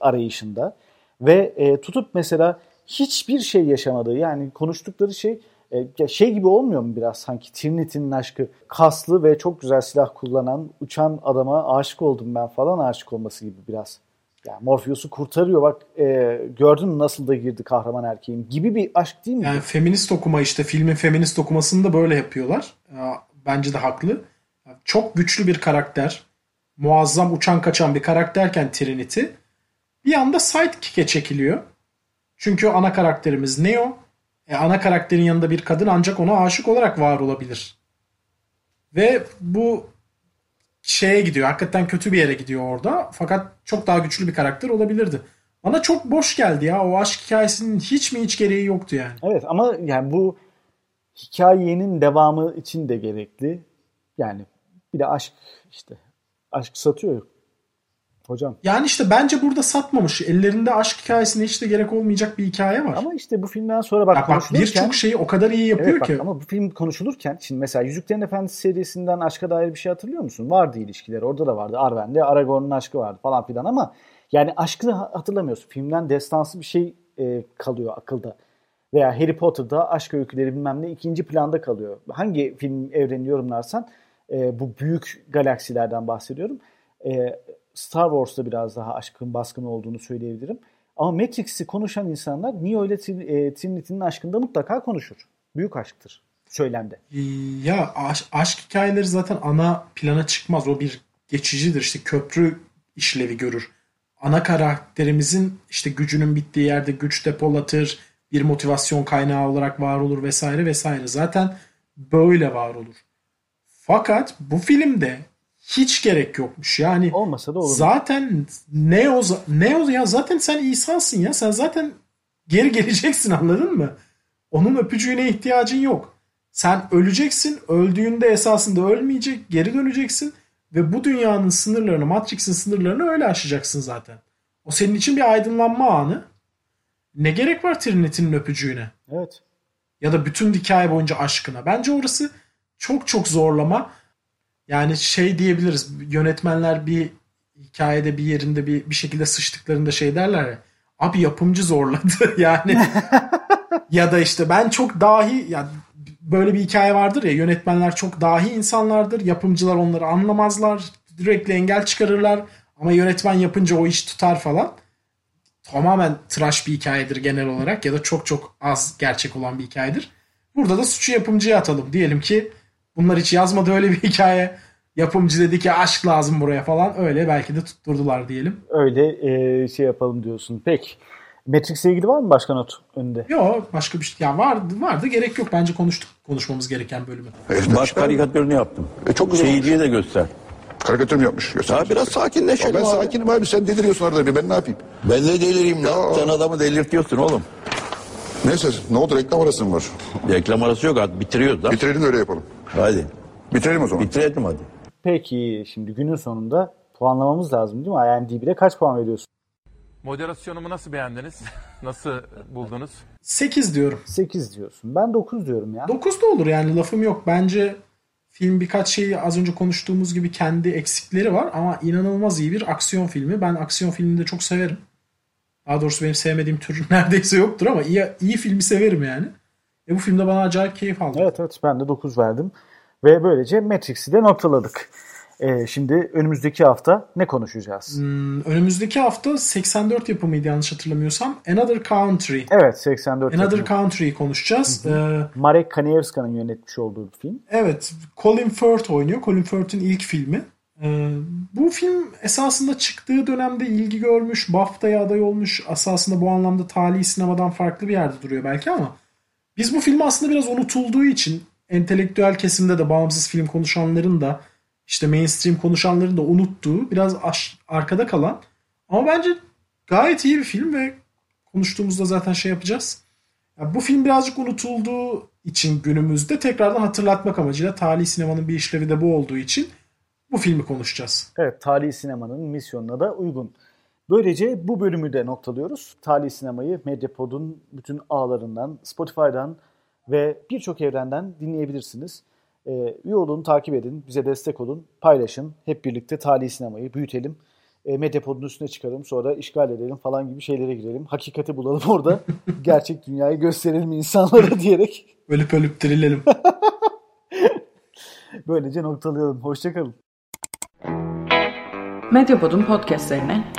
arayışında. Ve e, tutup mesela hiçbir şey yaşamadığı yani konuştukları şey e, şey gibi olmuyor mu biraz sanki Trinity'nin aşkı kaslı ve çok güzel silah kullanan uçan adama aşık oldum ben falan aşık olması gibi biraz. Yani Morpheus'u kurtarıyor bak e, gördün nasıl da girdi kahraman erkeğim gibi bir aşk değil mi? Yani feminist okuma işte filmin feminist okumasını da böyle yapıyorlar. Ya, Bence de haklı. Çok güçlü bir karakter. Muazzam uçan kaçan bir karakterken Trinity bir anda sidekick'e çekiliyor. Çünkü ana karakterimiz Neo. E, ana karakterin yanında bir kadın ancak ona aşık olarak var olabilir. Ve bu şeye gidiyor. Hakikaten kötü bir yere gidiyor orada. Fakat çok daha güçlü bir karakter olabilirdi. Bana çok boş geldi ya. O aşk hikayesinin hiç mi hiç gereği yoktu yani. Evet ama yani bu hikayenin devamı için de gerekli. Yani bir de aşk işte. Aşk satıyor hocam. Yani işte bence burada satmamış. Ellerinde aşk hikayesine hiç de gerek olmayacak bir hikaye var. Ama işte bu filmden sonra bak Ya bak konuşulurken... birçok şeyi o kadar iyi yapıyor Evet bak, ki. ama bu film konuşulurken şimdi mesela Yüzüklerin Efendisi serisinden aşka dair bir şey hatırlıyor musun? Vardı ilişkileri orada da vardı. Arwen'de Aragorn'un aşkı vardı falan filan ama yani aşkı ha- hatırlamıyorsun. Filmden destansı bir şey e, kalıyor akılda. Veya Harry Potter'da aşk öyküleri bilmem ne ikinci planda kalıyor. Hangi film evreni yorumlarsan e, bu büyük galaksilerden bahsediyorum. E, Star Wars'ta biraz daha aşkın baskın olduğunu söyleyebilirim. Ama Matrix'i konuşan insanlar Neo ile e, Trinity'nin aşkında mutlaka konuşur. Büyük aşktır söylemde. Ya aşk, aşk hikayeleri zaten ana plana çıkmaz. O bir geçicidir. İşte köprü işlevi görür. Ana karakterimizin işte gücünün bittiği yerde güç depolatır, bir motivasyon kaynağı olarak var olur vesaire vesaire. Zaten böyle var olur. Fakat bu filmde hiç gerek yokmuş. Yani Olmasa da olur. zaten Neo Neo ya zaten sen İsa'sın ya. Sen zaten geri geleceksin anladın mı? Onun öpücüğüne ihtiyacın yok. Sen öleceksin. Öldüğünde esasında ölmeyecek. Geri döneceksin. Ve bu dünyanın sınırlarını, Matrix'in sınırlarını öyle aşacaksın zaten. O senin için bir aydınlanma anı. Ne gerek var Trinity'nin öpücüğüne? Evet. Ya da bütün hikaye boyunca aşkına. Bence orası çok çok zorlama. Yani şey diyebiliriz. Yönetmenler bir hikayede bir yerinde bir, bir şekilde sıçtıklarında şey derler ya. Abi yapımcı zorladı. yani ya da işte ben çok dahi ya böyle bir hikaye vardır ya yönetmenler çok dahi insanlardır. Yapımcılar onları anlamazlar. Sürekli engel çıkarırlar. Ama yönetmen yapınca o iş tutar falan. Tamamen tıraş bir hikayedir genel olarak ya da çok çok az gerçek olan bir hikayedir. Burada da suçu yapımcıya atalım. Diyelim ki bunlar hiç yazmadı öyle bir hikaye. Yapımcı dedi ki aşk lazım buraya falan. Öyle belki de tutturdular diyelim. Öyle e, şey yapalım diyorsun. Peki. Matrix'le ilgili var mı başka not önünde? Yok başka bir şey. Ya vardı, vardı gerek yok. Bence konuştuk konuşmamız gereken bölümü. Baş karikatürünü yaptım. E, çok güzel olmuş. Seyirciye de göster. Karikatür mü yapmış? Göster. Ya biraz sakinleşelim Ben abi. sakinim abi sen deliriyorsun arada bir ben ne yapayım? Ben de delireyim lan. Ya. Sen adamı delirtiyorsun oğlum. Neyse ne oldu reklam arası mı var? Reklam arası yok artık bitiriyoruz da. Bitirelim öyle yapalım. Hadi. Bitirelim o zaman. Bitirelim hadi. Peki şimdi günün sonunda puanlamamız lazım değil mi? IMDb'de kaç puan veriyorsun? Moderasyonumu nasıl beğendiniz? Nasıl buldunuz? 8 diyorum. 8 diyorsun. Ben 9 diyorum ya. 9 da olur yani lafım yok. Bence film birkaç şeyi az önce konuştuğumuz gibi kendi eksikleri var ama inanılmaz iyi bir aksiyon filmi. Ben aksiyon filmini de çok severim. Daha doğrusu benim sevmediğim tür neredeyse yoktur ama iyi, iyi filmi severim yani. E bu filmde bana acayip keyif aldım. Evet evet ben de 9 verdim. Ve böylece Matrix'i de noktaladık. Ee, şimdi önümüzdeki hafta ne konuşacağız? Hmm, önümüzdeki hafta 84 yapımıydı yanlış hatırlamıyorsam. Another Country. Evet 84. Another yapımı. Country'yi konuşacağız. Ee, Marek Kanievska'nın yönetmiş olduğu bir film. Evet, Colin Firth oynuyor. Colin Firth'in ilk filmi. Ee, bu film esasında çıktığı dönemde ilgi görmüş, BAFTA'ya aday olmuş. Esasında bu anlamda tali sinemadan farklı bir yerde duruyor belki ama biz bu film aslında biraz unutulduğu için entelektüel kesimde de bağımsız film konuşanların da işte mainstream konuşanların da unuttuğu biraz arkada kalan ama bence gayet iyi bir film ve konuştuğumuzda zaten şey yapacağız. Ya bu film birazcık unutulduğu için günümüzde tekrardan hatırlatmak amacıyla tali sinemanın bir işlevi de bu olduğu için bu filmi konuşacağız. Evet tarihi sinemanın misyonuna da uygun. Böylece bu bölümü de noktalıyoruz. Tarihi sinemayı Medyapod'un bütün ağlarından, Spotify'dan ve birçok evrenden dinleyebilirsiniz. Ee, üye olun, takip edin, bize destek olun, paylaşın. Hep birlikte tarihi sinemayı büyütelim. E, Medyapod'un üstüne çıkalım, sonra işgal edelim falan gibi şeylere girelim. Hakikati bulalım orada. Gerçek dünyayı gösterelim insanlara diyerek Ölüp ölüp dirilelim. böylece noktalayalım. Hoşçakalın. Medyapod'un podcastlerine